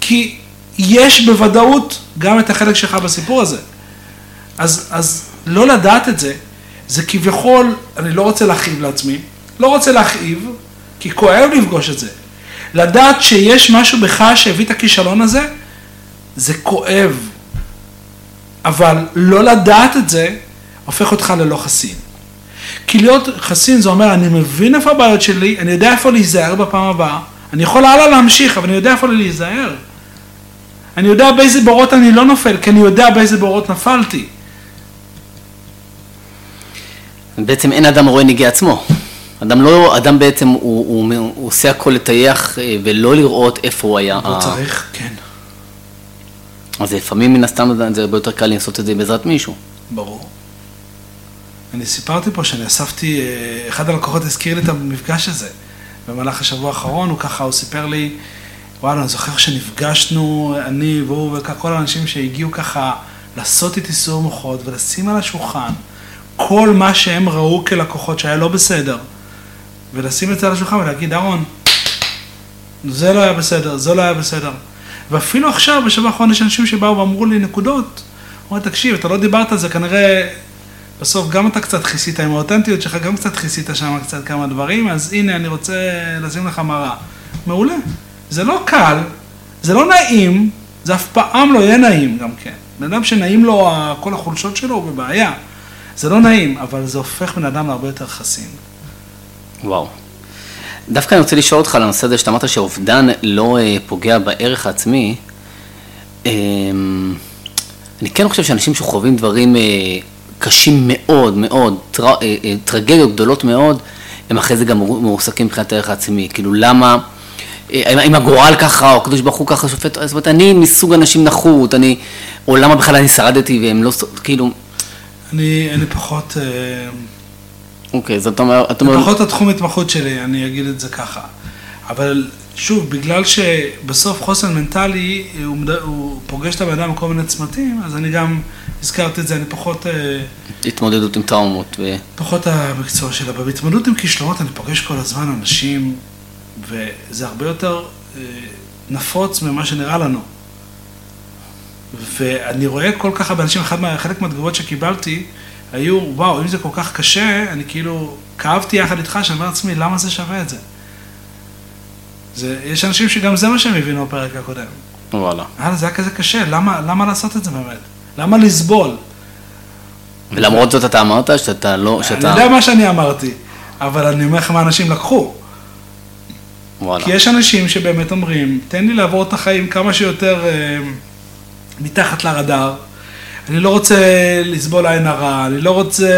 [SPEAKER 2] כי יש בוודאות גם את החלק שלך בסיפור הזה. אז, אז לא לדעת את זה, זה כביכול, אני לא רוצה להכאיב לעצמי, לא רוצה להכאיב, כי כואב לפגוש את זה. לדעת שיש משהו בך שהביא את הכישלון הזה, זה כואב. אבל לא לדעת את זה, הופך אותך ללא חסין. כי להיות חסין זה אומר, אני מבין איפה הבעיות שלי, אני יודע איפה להיזהר בפעם הבאה, אני יכול הלאה להמשיך, אבל אני יודע איפה להיזהר. אני יודע באיזה בורות אני לא נופל, כי אני יודע באיזה בורות נפלתי.
[SPEAKER 1] בעצם אין אדם רואה נגיע עצמו. אדם לא, אדם בעצם הוא, הוא, הוא עושה הכל לטייח אה, ולא לראות איפה הוא היה.
[SPEAKER 2] לא צריך, כן.
[SPEAKER 1] אז לפעמים מן הסתם זה הרבה יותר קל לעשות את זה בעזרת מישהו.
[SPEAKER 2] ברור. אני סיפרתי פה שאני אספתי, אה, אחד הלקוחות הזכיר לי את המפגש הזה. במהלך השבוע האחרון, הוא ככה, הוא סיפר לי, וואלה, אני זוכר שנפגשנו, אני והוא וכל האנשים שהגיעו ככה לעשות איתי סיור מוחות ולשים על השולחן כל מה שהם ראו כלקוחות שהיה לא בסדר, ולשים את זה על השולחן ולהגיד, אהרון, זה לא היה בסדר, זה לא היה בסדר. ואפילו עכשיו, בשבוע האחרון יש אנשים שבאו ואמרו לי נקודות. אמרו, תקשיב, אתה לא דיברת על זה, כנראה בסוף גם אתה קצת כיסית עם האותנטיות שלך, גם קצת כיסית שם קצת כמה דברים, אז הנה, אני רוצה לשים לך מראה. מעולה. זה לא קל, זה לא נעים, זה אף פעם לא יהיה נעים גם כן. בן אדם שנעים לו כל החולשות שלו הוא בבעיה. זה לא נעים, אבל זה הופך בן אדם להרבה יותר חסין.
[SPEAKER 1] וואו. דווקא אני רוצה לשאול אותך על הנושא הזה שאתה אמרת שאובדן לא אה, פוגע בערך העצמי. אה, אני כן חושב שאנשים שחווים דברים אה, קשים מאוד מאוד, טר, אה, אה, טרגדיות גדולות מאוד, הם אחרי זה גם מועסקים מבחינת הערך העצמי. כאילו למה, אה, אם הגורל ככה, או הקדוש ברוך הוא ככה שופט, זאת אומרת, אני מסוג אנשים נחות, אני, או למה בכלל אני שרדתי והם לא, כאילו...
[SPEAKER 2] אני, אני פחות...
[SPEAKER 1] אוקיי, זאת אומרת...
[SPEAKER 2] זה פחות התחום התמחות שלי, אני אגיד את זה ככה. אבל שוב, בגלל שבסוף חוסן מנטלי, הוא, הוא פוגש את הבן אדם בכל מיני צמתים, אז אני גם הזכרתי את זה, אני פחות... אה,
[SPEAKER 1] התמודדות עם טראומות. ו...
[SPEAKER 2] פחות המקצוע שלה. בהתמודדות עם כישלונות אני פוגש כל הזמן אנשים, וזה הרבה יותר אה, נפוץ ממה שנראה לנו. ואני רואה כל כך הרבה אנשים, חלק מהתגובות שקיבלתי, היו, וואו, אם זה כל כך קשה, אני כאילו, כאבתי יחד איתך, שאני אומר לעצמי, למה זה שווה את זה? זה, יש אנשים שגם זה מה שהם הבינו בפרק הקודם.
[SPEAKER 1] וואלה.
[SPEAKER 2] אה, זה היה כזה קשה, למה, למה לעשות את זה באמת? למה לסבול?
[SPEAKER 1] ולמרות זאת אתה אמרת שאתה לא, שאתה...
[SPEAKER 2] אני יודע מה שאני אמרתי, אבל אני אומר לך מה אנשים לקחו.
[SPEAKER 1] וואלה.
[SPEAKER 2] כי יש אנשים שבאמת אומרים, תן לי לעבור את החיים כמה שיותר אה, מתחת לרדאר, אני לא רוצה לסבול עין הרע, אני לא רוצה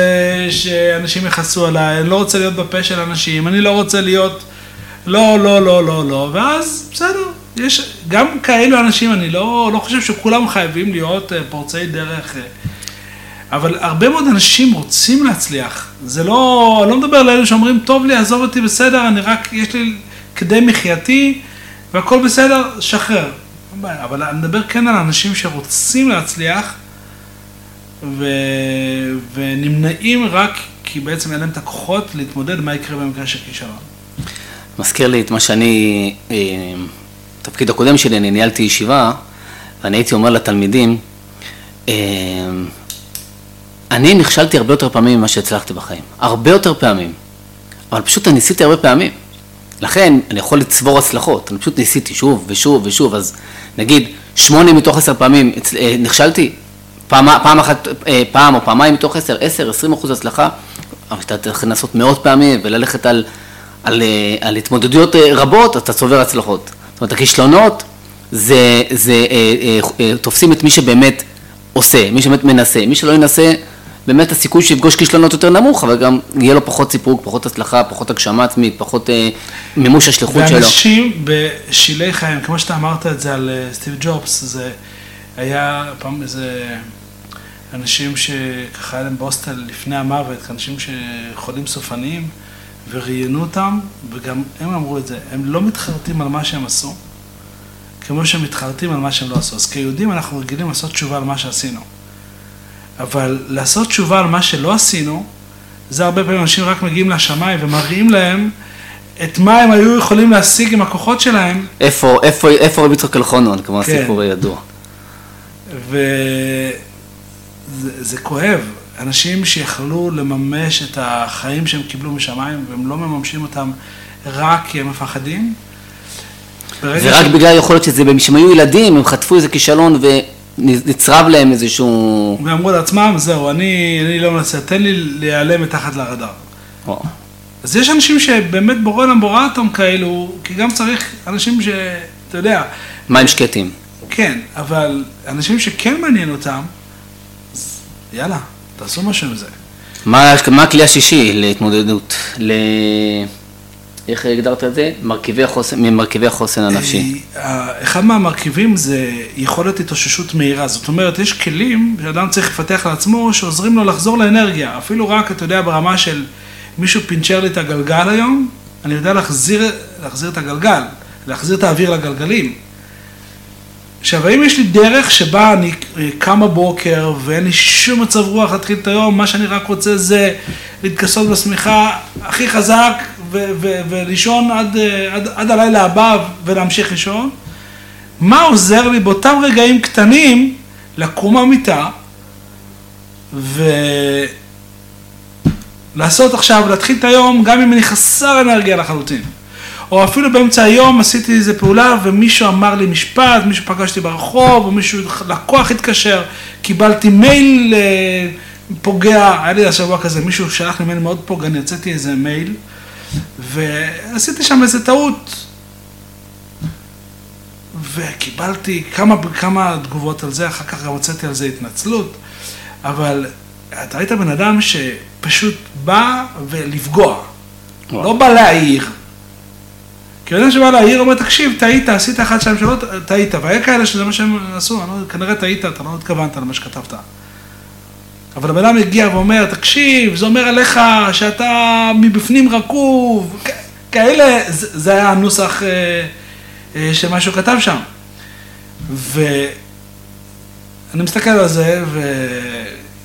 [SPEAKER 2] שאנשים יכעסו עליי, אני לא רוצה להיות בפה של אנשים, אני לא רוצה להיות... לא, לא, לא, לא, לא, ואז בסדר, יש גם כאלו אנשים, אני לא, לא חושב שכולם חייבים להיות אה, פורצי דרך, אה, אבל הרבה מאוד אנשים רוצים להצליח. זה לא, לא מדבר על אלו שאומרים, טוב לי, עזוב אותי, בסדר, אני רק, יש לי כדי מחייתי, והכל בסדר, שחרר. אבל אני מדבר כן על אנשים שרוצים להצליח, ו... ונמנעים רק כי בעצם אין להם את הכוחות להתמודד מה יקרה במקרה של כישרון.
[SPEAKER 1] מזכיר לי את מה שאני, בתפקיד אה, הקודם שלי, אני ניהלתי ישיבה, ואני הייתי אומר לתלמידים, אה, אני נכשלתי הרבה יותר פעמים ממה שהצלחתי בחיים, הרבה יותר פעמים, אבל פשוט אני ניסיתי הרבה פעמים. לכן אני יכול לצבור הצלחות, אני פשוט ניסיתי שוב ושוב ושוב, אז נגיד שמונה מתוך עשר פעמים אה, נכשלתי, פעם, פעם אחת, פעם או פעמיים מתוך עשר, עשר, עשרים אחוז הצלחה, אבל אתה צריך לנסות מאות פעמים וללכת על על, אה, על התמודדויות אה, רבות, אתה צובר הצלחות. זאת אומרת, הכישלונות זה, זה אה, אה, אה, תופסים את מי שבאמת עושה, מי שבאמת מנסה. מי שלא ינסה, באמת הסיכוי שיפגוש כישלונות יותר נמוך, אבל גם יהיה לו פחות סיפוק, פחות הצלחה, פחות הגשמה עצמית, פחות מימוש השליחות שלו.
[SPEAKER 2] ואנשים בשילי חיים, כמו שאתה אמרת את זה על סטיב ג'ובס, זה היה פעם איזה אנשים שככה היה להם בהוסטל לפני המוות, אנשים שחולים סופניים, וראיינו אותם, וגם הם אמרו את זה, הם לא מתחרטים על מה שהם עשו, כמו שהם מתחרטים על מה שהם לא עשו. אז כיהודים אנחנו רגילים לעשות תשובה על מה שעשינו. אבל לעשות תשובה על מה שלא עשינו, זה הרבה פעמים אנשים רק מגיעים לשמיים ומראים להם את מה הם היו יכולים להשיג עם הכוחות שלהם.
[SPEAKER 1] איפה, איפה, איפה רבי יצחק אלחונון, כמו
[SPEAKER 2] כן.
[SPEAKER 1] הסיפור הידוע.
[SPEAKER 2] וזה כואב. אנשים שיכלו לממש את החיים שהם קיבלו משמיים, והם לא מממשים אותם רק כי הם מפחדים.
[SPEAKER 1] ורק
[SPEAKER 2] ש-
[SPEAKER 1] בגלל יכול להיות שזה, שהם היו ילדים, הם חטפו איזה כישלון ונצרב להם איזשהו...
[SPEAKER 2] ואמרו לעצמם, זהו, אני, אני לא מנסה, תן לי להיעלם מתחת לרדאר.
[SPEAKER 1] וואו.
[SPEAKER 2] אז יש אנשים שבאמת בורא עולם בורא אותם כאלו, כי גם צריך אנשים ש... אתה יודע,
[SPEAKER 1] מים שקטים.
[SPEAKER 2] כן, אבל אנשים שכן מעניין אותם, אז יאללה, תעשו משהו עם זה.
[SPEAKER 1] מה, מה הכלי השישי להתמודדות? ל... איך הגדרת את זה? מרכיבי החוסן, ממרכיבי החוסן הנפשי.
[SPEAKER 2] אה, אחד מהמרכיבים זה יכולת התאוששות מהירה. זאת אומרת, יש כלים שאדם צריך לפתח לעצמו שעוזרים לו לחזור לאנרגיה. אפילו רק, אתה יודע, ברמה של מישהו פינצ'ר לי את הגלגל היום, אני יודע להחזיר, להחזיר את הגלגל, להחזיר את האוויר לגלגלים. עכשיו, האם יש לי דרך שבה אני אה, קם בבוקר ואין לי שום מצב רוח להתחיל את היום, מה שאני רק רוצה זה להתכסות בשמיכה הכי חזק ולישון עד, אה, עד, עד הלילה הבא ולהמשיך לישון? מה עוזר לי באותם רגעים קטנים לקום מהמיטה ולעשות עכשיו, להתחיל את היום גם אם אני חסר אנרגיה לחלוטין. או אפילו באמצע היום עשיתי איזה פעולה ומישהו אמר לי משפט, מישהו פגשתי ברחוב, או מישהו, לקוח התקשר, קיבלתי מייל אה, פוגע, היה לי השבוע כזה, מישהו שלח לי מייל מאוד פוגעני, יצאתי איזה מייל, ועשיתי שם איזה טעות. וקיבלתי כמה, כמה תגובות על זה, אחר כך גם הוצאתי על זה התנצלות, אבל אתה היית בן אדם שפשוט בא ולפגוע. לא בא להעיר. כי אדם שבא להעיר אומר, תקשיב, טעית, עשית אחד, שתיים, שלוש, טעית, והיה כאלה שזה מה שהם עשו, לא, כנראה טעית, אתה לא התכוונת למה שכתבת. אבל הבן אדם מגיע ואומר, תקשיב, זה אומר עליך שאתה מבפנים רקוב, כאלה, זה, זה היה הנוסח אה, אה, שהוא כתב שם. ואני מסתכל על זה,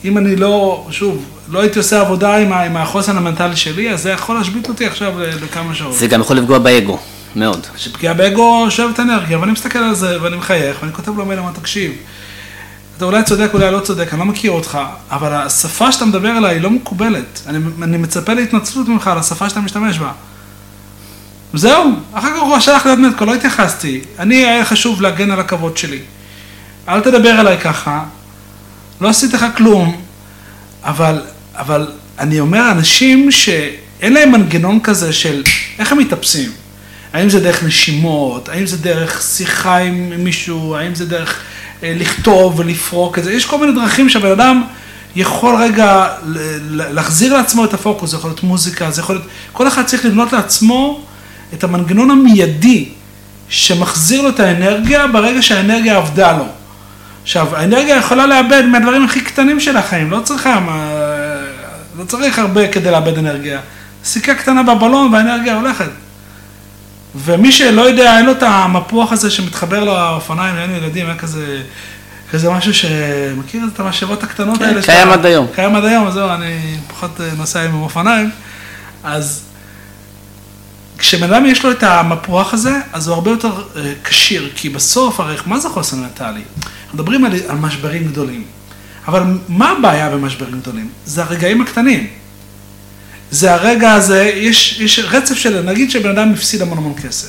[SPEAKER 2] ואם אני לא, שוב, לא הייתי עושה עבודה עם, עם החוסן המנטלי שלי, אז זה יכול להשבית אותי עכשיו ל- לכמה שעות.
[SPEAKER 1] זה גם יכול לפגוע באגו, מאוד.
[SPEAKER 2] שפגיעה באגו שואבת אנרגיה, ואני מסתכל על זה, ואני מחייך, ואני כותב לו מייל, אמר, תקשיב, אתה אולי צודק, אולי לא צודק, אני לא מכיר אותך, אבל השפה שאתה מדבר אליי היא לא מקובלת. אני, אני מצפה להתנצלות ממך על השפה שאתה משתמש בה. זהו, אחר כך הוא שלח לי עוד נטקו, לא התייחסתי. אני, היה חשוב להגן על הכבוד שלי. אל תדבר אליי ככה, לא עשיתי לך כלום, אבל, אבל אני אומר, אנשים שאין להם מנגנון כזה של איך הם מתאפסים. האם זה דרך נשימות, האם זה דרך שיחה עם מישהו, האם זה דרך אה, לכתוב ולפרוק את זה, יש כל מיני דרכים שהבן אדם יכול רגע להחזיר לעצמו את הפוקוס, זה יכול להיות מוזיקה, זה יכול להיות, כל אחד צריך לבנות לעצמו את המנגנון המיידי שמחזיר לו את האנרגיה ברגע שהאנרגיה עבדה לו. עכשיו, האנרגיה יכולה לאבד מהדברים הכי קטנים של החיים, לא צריכה, לא צריך הרבה כדי לאבד אנרגיה. סיכה קטנה בבלון והאנרגיה הולכת. ומי שלא יודע, אין לו את המפוח הזה שמתחבר לאופניים, אין ילדים, היה כזה, כזה משהו שמכיר את המשאבות הקטנות
[SPEAKER 1] כן,
[SPEAKER 2] האלה?
[SPEAKER 1] קיים
[SPEAKER 2] שאתה-
[SPEAKER 1] עד היום.
[SPEAKER 2] קיים עד היום, אז זהו, אני פחות אה, נוסע עם אופניים. אז כשבן אדם יש לו את המפוח הזה, אז הוא הרבה יותר אה, כשיר, כי בסוף, הרי מה זה חוסן מנטלי? מדברים על, על משברים גדולים, אבל מה הבעיה במשברים גדולים? זה הרגעים הקטנים. זה הרגע הזה, יש, יש רצף של, נגיד שבן אדם הפסיד המון המון כסף,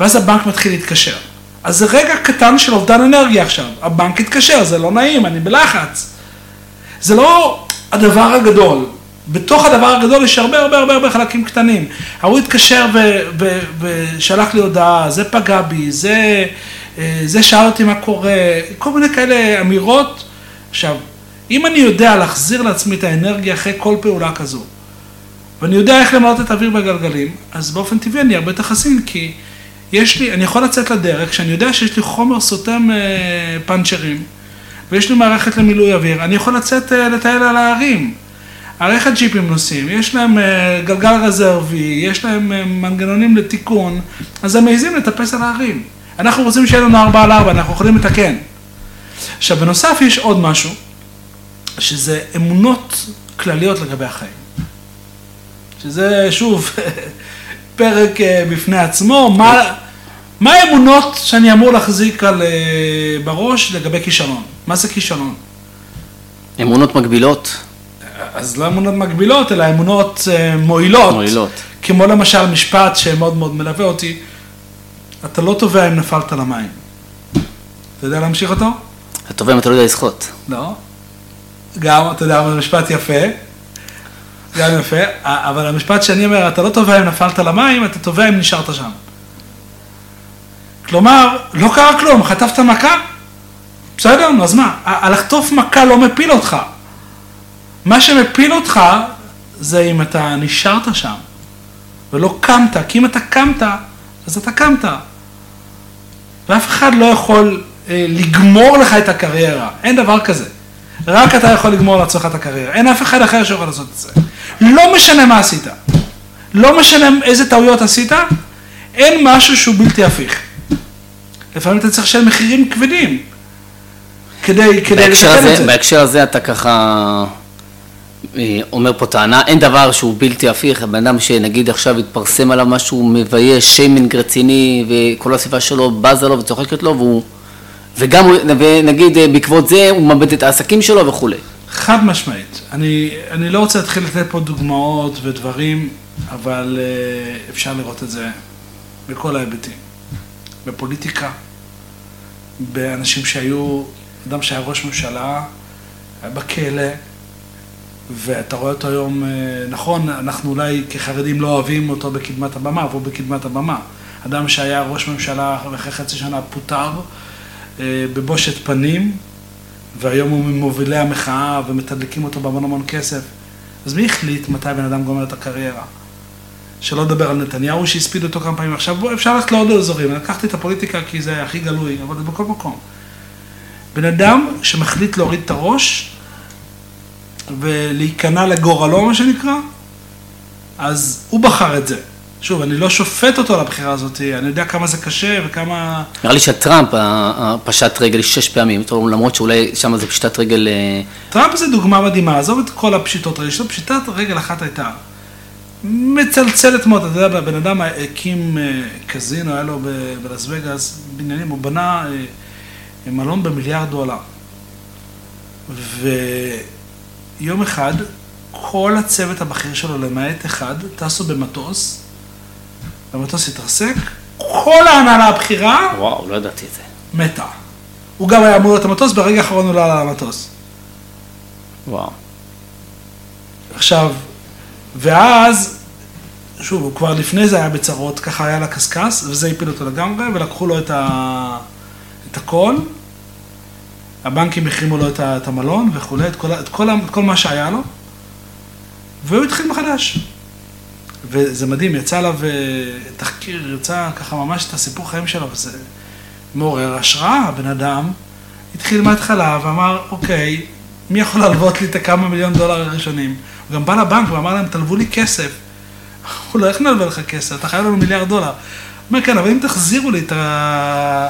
[SPEAKER 2] ואז הבנק מתחיל להתקשר. אז זה רגע קטן של אובדן אנרגיה עכשיו. הבנק התקשר, זה לא נעים, אני בלחץ. זה לא הדבר הגדול, בתוך הדבר הגדול יש הרבה הרבה הרבה הרבה חלקים קטנים. ההוא התקשר ושלח לי הודעה, זה פגע בי, זה, אה, זה שאל אותי מה קורה, כל מיני כאלה אמירות. עכשיו, אם אני יודע להחזיר לעצמי את האנרגיה אחרי כל פעולה כזו, ואני יודע איך למלות את האוויר בגלגלים, אז באופן טבעי אני הרבה יותר חסין, כי יש לי, אני יכול לצאת לדרך, כשאני יודע שיש לי חומר סותם אה, פאנצ'רים, ויש לי מערכת למילוי אוויר, אני יכול לצאת אה, לטייל על ההרים. הרי איך הג'יפים נוסעים? יש להם אה, גלגל רזרבי, יש להם אה, מנגנונים לתיקון, אז הם מעזים לטפס על ההרים. אנחנו רוצים שיהיה לנו 4 על 4, אנחנו יכולים לתקן. עכשיו, בנוסף יש עוד משהו, שזה אמונות כלליות לגבי החיים. שזה, שוב, פרק אה, בפני עצמו, מה, מה האמונות שאני אמור להחזיק על, אה, בראש לגבי כישלון? מה זה כישלון?
[SPEAKER 1] אמונות מגבילות.
[SPEAKER 2] אז לא אמונות מגבילות, אלא אמונות אה, מועילות.
[SPEAKER 1] מועילות.
[SPEAKER 2] כמו למשל משפט שמאוד מאוד מלווה אותי, אתה לא תובע אם נפלת למים. אתה יודע להמשיך אותו?
[SPEAKER 1] אתה טובה אם אתה לא יודע לשחות.
[SPEAKER 2] לא. גם, אתה יודע, משפט יפה. גם יפה, אבל המשפט שאני אומר, אתה לא תובע אם נפלת למים, אתה תובע אם נשארת שם. כלומר, לא קרה כלום, חטפת מכה? בסדר, אז מה? הלחטוף מכה לא מפיל אותך. מה שמפיל אותך זה אם אתה נשארת שם ולא קמת, כי אם אתה קמת, אז אתה קמת. ואף אחד לא יכול אה, לגמור לך את הקריירה, אין דבר כזה. רק אתה יכול לגמור לעצמך את הקריירה, אין אף אחד אחר שיכול לעשות את זה. לא משנה מה עשית, לא משנה איזה טעויות עשית, אין משהו שהוא בלתי הפיך. לפעמים אתה צריך לשלם מחירים כבדים כדי, כדי לתקן את זה.
[SPEAKER 1] בהקשר הזה אתה ככה אה, אומר פה טענה, אין דבר שהוא בלתי הפיך, הבן אדם שנגיד עכשיו התפרסם עליו משהו מבייש, שיימינג רציני וכל הסביבה שלו בזה לו וצוחקת לו והוא, וגם, ונגיד אה, בעקבות זה הוא מאבד את העסקים שלו וכולי.
[SPEAKER 2] חד משמעית. אני, אני לא רוצה להתחיל לתת פה דוגמאות ודברים, אבל אה, אפשר לראות את זה בכל ההיבטים. בפוליטיקה, באנשים שהיו, אדם שהיה ראש ממשלה, היה בכלא, ואתה רואה אותו היום, אה, נכון, אנחנו אולי כחרדים לא אוהבים אותו בקדמת הבמה, אבל הוא בקדמת הבמה. אדם שהיה ראש ממשלה ואחרי חצי שנה פוטר אה, בבושת פנים, והיום הוא ממובילי המחאה ומתדלקים אותו בהמון המון כסף. אז מי החליט מתי בן אדם גומר את הקריירה? שלא לדבר על נתניהו שהספיד אותו כמה פעמים. עכשיו בוא, אפשר ללכת לעוד אזורים, לקחתי את הפוליטיקה כי זה הכי גלוי, אבל זה בכל מקום. בן אדם שמחליט להוריד את הראש ולהיכנע לגורלו, מה שנקרא, אז הוא בחר את זה. שוב, אני לא שופט אותו על הבחירה הזאת, אני יודע כמה זה קשה וכמה...
[SPEAKER 1] נראה לי שטראמפ פשט רגל שש פעמים, למרות שאולי שם זה פשיטת רגל... אה,
[SPEAKER 2] טראמפ זה דוגמה מדהימה, עזוב את כל הפשיטות רגל, פשיטת רגל אחת הייתה. מצלצלת מאוד, אתה יודע, בן אדם הקים אה, קזינו, היה לו בלס וגאס בניינים, הוא בנה אה, מלון במיליארד דולר. ויום אחד, כל הצוות הבכיר שלו, למעט אחד, טסו במטוס, המטוס התרסק, כל ההנהלה הבכירה...
[SPEAKER 1] וואו, לא ידעתי את זה.
[SPEAKER 2] מתה. הוא גם היה אמור להיות המטוס, ברגע האחרון הוא לא עלה למטוס.
[SPEAKER 1] וואו.
[SPEAKER 2] עכשיו, ואז, שוב, הוא כבר לפני זה היה בצרות, ככה היה לה קשקש, וזה הפיל אותו לגמרי, ולקחו לו את, ה... את הכל. הבנקים החרימו לו את המלון וכולי, את כל, את, כל, את כל מה שהיה לו, והוא התחיל מחדש. וזה מדהים, יצא עליו אה, תחקיר, יצא ככה ממש את הסיפור חיים שלו, וזה מעורר השראה, הבן אדם התחיל מההתחלה ואמר, אוקיי, מי יכול להלוות לי את הכמה מיליון דולר הראשונים? הוא גם בא לבנק ואמר להם, תלוו לי כסף. הוא לא, איך נלווה לך כסף? אתה חייב לנו מיליארד דולר. הוא אומר, כן, אבל אם תחזירו לי את ה...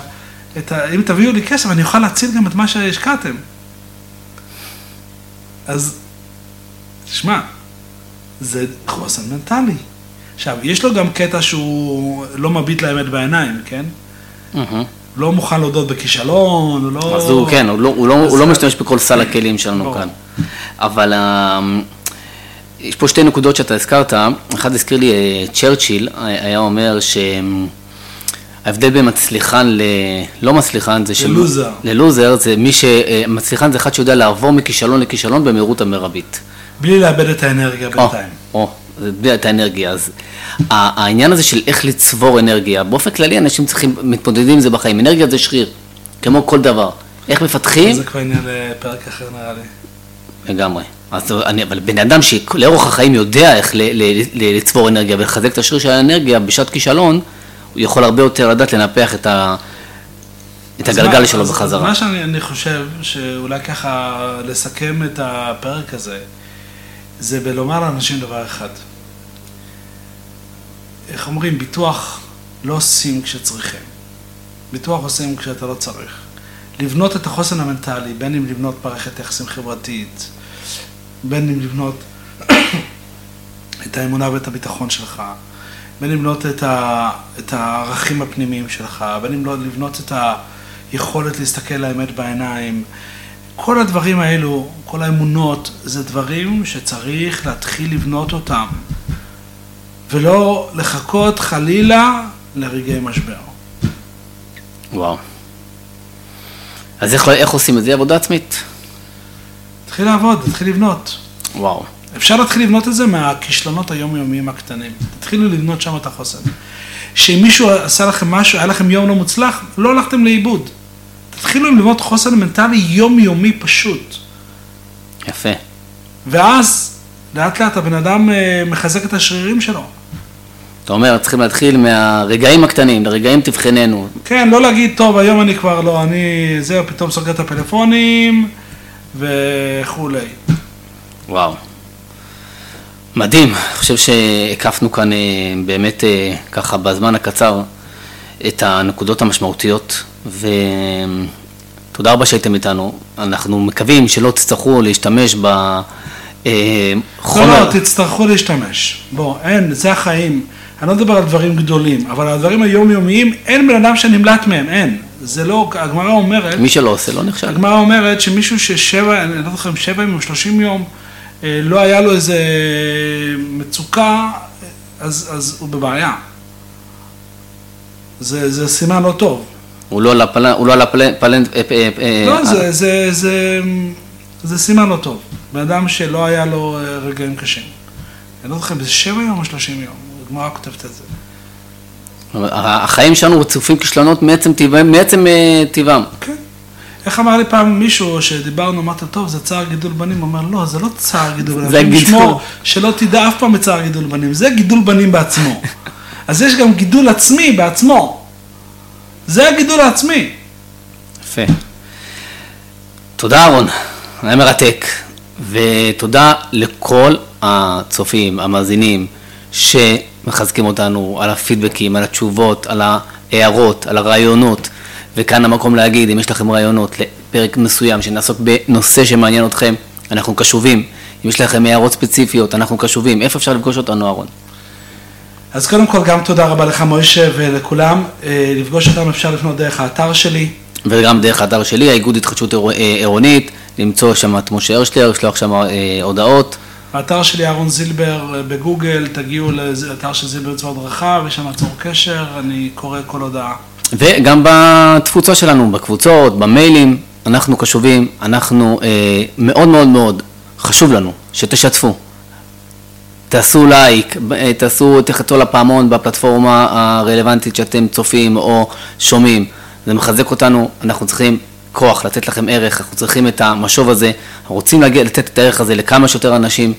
[SPEAKER 2] את ה... אם תביאו לי כסף, אני אוכל להציל גם את מה שהשקעתם. אז, תשמע, זה חוסן מנטלי. עכשיו, יש לו גם קטע שהוא לא מביט לאמת בעיניים, כן? לא מוכן להודות בכישלון, הוא לא...
[SPEAKER 1] אז הוא, כן, הוא לא, הוא לא, הוא לא משתמש בכל סל הכלים שלנו כאן. אבל אמ, יש פה שתי נקודות שאתה הזכרת. אחד הזכיר לי, אה, צ'רצ'יל היה אומר שההבדל בין מצליחן ללא מצליחן זה...
[SPEAKER 2] ללוזר.
[SPEAKER 1] ללוזר זה מי ש... מצליחן זה אחד שיודע לעבור מכישלון לכישלון במהירות המרבית.
[SPEAKER 2] בלי לאבד את האנרגיה בינתיים.
[SPEAKER 1] או, זה בלי את האנרגיה. אז העניין הזה של איך לצבור אנרגיה, באופן כללי אנשים צריכים, מתמודדים עם זה בחיים. אנרגיה זה שריר, כמו כל דבר. איך מפתחים?
[SPEAKER 2] זה כבר עניין לפרק אחר נראה לי.
[SPEAKER 1] לגמרי. אז אני, אבל בן אדם שלאורך החיים יודע איך ל, ל, ל, לצבור אנרגיה ולחזק את השריר של האנרגיה בשעת כישלון, הוא יכול הרבה יותר לדעת לנפח את, ה, את הגלגל
[SPEAKER 2] מה,
[SPEAKER 1] שלו
[SPEAKER 2] אז,
[SPEAKER 1] בחזרה.
[SPEAKER 2] מה שאני חושב, שאולי ככה לסכם את הפרק הזה, זה בלומר לאנשים דבר אחד. איך אומרים, ביטוח לא עושים כשצריכים. ביטוח עושים כשאתה לא צריך. לבנות את החוסן המנטלי, בין אם לבנות מערכת יחסים חברתית, בין אם לבנות את האמונה ואת הביטחון שלך, בין אם לבנות את, ה, את הערכים הפנימיים שלך, בין אם לבנות את היכולת להסתכל לאמת בעיניים. כל הדברים האלו, כל האמונות, זה דברים שצריך להתחיל לבנות אותם, ולא לחכות חלילה לרגעי משבר.
[SPEAKER 1] וואו. אז איך, איך עושים את זה? עבודה עצמית.
[SPEAKER 2] תתחיל לעבוד, תתחיל לבנות.
[SPEAKER 1] וואו.
[SPEAKER 2] אפשר להתחיל לבנות את זה מהכישלונות היומיומיים הקטנים. תתחילו לבנות שם את החוסן. שאם מישהו עשה לכם משהו, היה לכם יום לא מוצלח, לא הלכתם לאיבוד. תתחילו לבנות חוסן מנטלי יומיומי פשוט.
[SPEAKER 1] יפה.
[SPEAKER 2] ואז, לאט לאט הבן אדם אה, מחזק את השרירים שלו.
[SPEAKER 1] אתה אומר, צריכים להתחיל מהרגעים הקטנים, לרגעים תבחננו.
[SPEAKER 2] כן, לא להגיד, טוב, היום אני כבר לא, אני, זהו, פתאום סוגר את הפלאפונים וכולי.
[SPEAKER 1] וואו. מדהים, אני חושב שהקפנו כאן אה, באמת אה, ככה בזמן הקצר את הנקודות המשמעותיות ותודה רבה שהייתם איתנו. אנחנו מקווים שלא תצטרכו להשתמש בחומר.
[SPEAKER 2] לא, לא, תצטרכו להשתמש. בוא, אין, זה החיים. אני לא מדבר על דברים גדולים, אבל על הדברים היומיומיים, אין בן אדם שנמלט מהם, אין. זה לא, הגמרא אומרת...
[SPEAKER 1] מי שלא עושה לא נחשב.
[SPEAKER 2] הגמרא אומרת שמישהו ששבע, אני לא זוכר אם שבע ימים או שלושים יום, אה, לא היה לו איזה מצוקה, אז, אז הוא בבעיה. זה, זה סימן לא טוב.
[SPEAKER 1] הוא לא על הפלנט, הוא לא על הפלנט,
[SPEAKER 2] לא, זה, זה, זה, זה סימן לא טוב. בן אדם שלא היה לו אה, רגעים קשים. אני לא זוכר אם זה שבע יום או שלושים יום, הגמרא כותבת את זה.
[SPEAKER 1] החיים שלנו רצופים כישלונות מעצם טבעם, מעצם טבעם.
[SPEAKER 2] כן. איך אמר לי פעם מישהו שדיברנו, אמרת, טוב, זה צער גידול בנים, אומר, לא, זה לא צער גידול בנים.
[SPEAKER 1] זה גידול.
[SPEAKER 2] לשמור שלא תדע אף פעם בצער גידול בנים, זה גידול בנים בעצמו. אז יש גם גידול עצמי בעצמו. זה הגידול העצמי.
[SPEAKER 1] יפה. תודה אהרון, היה מרתק. ותודה לכל הצופים, המאזינים, שמחזקים אותנו על הפידבקים, על התשובות, על ההערות, על הרעיונות. וכאן המקום להגיד, אם יש לכם רעיונות לפרק מסוים שנעסוק בנושא שמעניין אתכם, אנחנו קשובים. אם יש לכם הערות ספציפיות, אנחנו קשובים. איפה אפשר לפגוש אותנו, אהרון?
[SPEAKER 2] אז קודם כל, גם תודה רבה לך, מוישה, ולכולם. לפגוש אותנו אפשר לפנות דרך האתר שלי.
[SPEAKER 1] וגם דרך האתר שלי, האיגוד התחדשות עירונית, למצוא שם את משה הרשטר, לשלוח שם הודעות.
[SPEAKER 2] האתר שלי, אהרון זילבר, בגוגל, תגיעו לאתר של זילבר בצורה רחב, יש שם צור קשר, אני קורא כל הודעה.
[SPEAKER 1] וגם בתפוצה שלנו, בקבוצות, במיילים, אנחנו קשובים, אנחנו אה, מאוד מאוד מאוד חשוב לנו שתשתפו. תעשו לייק, תעשו, תחצו לפעמון בפלטפורמה הרלוונטית שאתם צופים או שומעים. זה מחזק אותנו, אנחנו צריכים כוח, לתת לכם ערך, אנחנו צריכים את המשוב הזה, אנחנו רוצים להגיע, לתת את הערך הזה לכמה שיותר אנשים,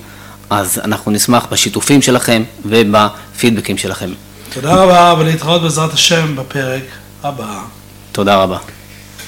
[SPEAKER 1] אז אנחנו נשמח בשיתופים שלכם ובפידבקים שלכם.
[SPEAKER 2] תודה רבה, ולהתראות בעזרת השם בפרק הבא.
[SPEAKER 1] תודה רבה.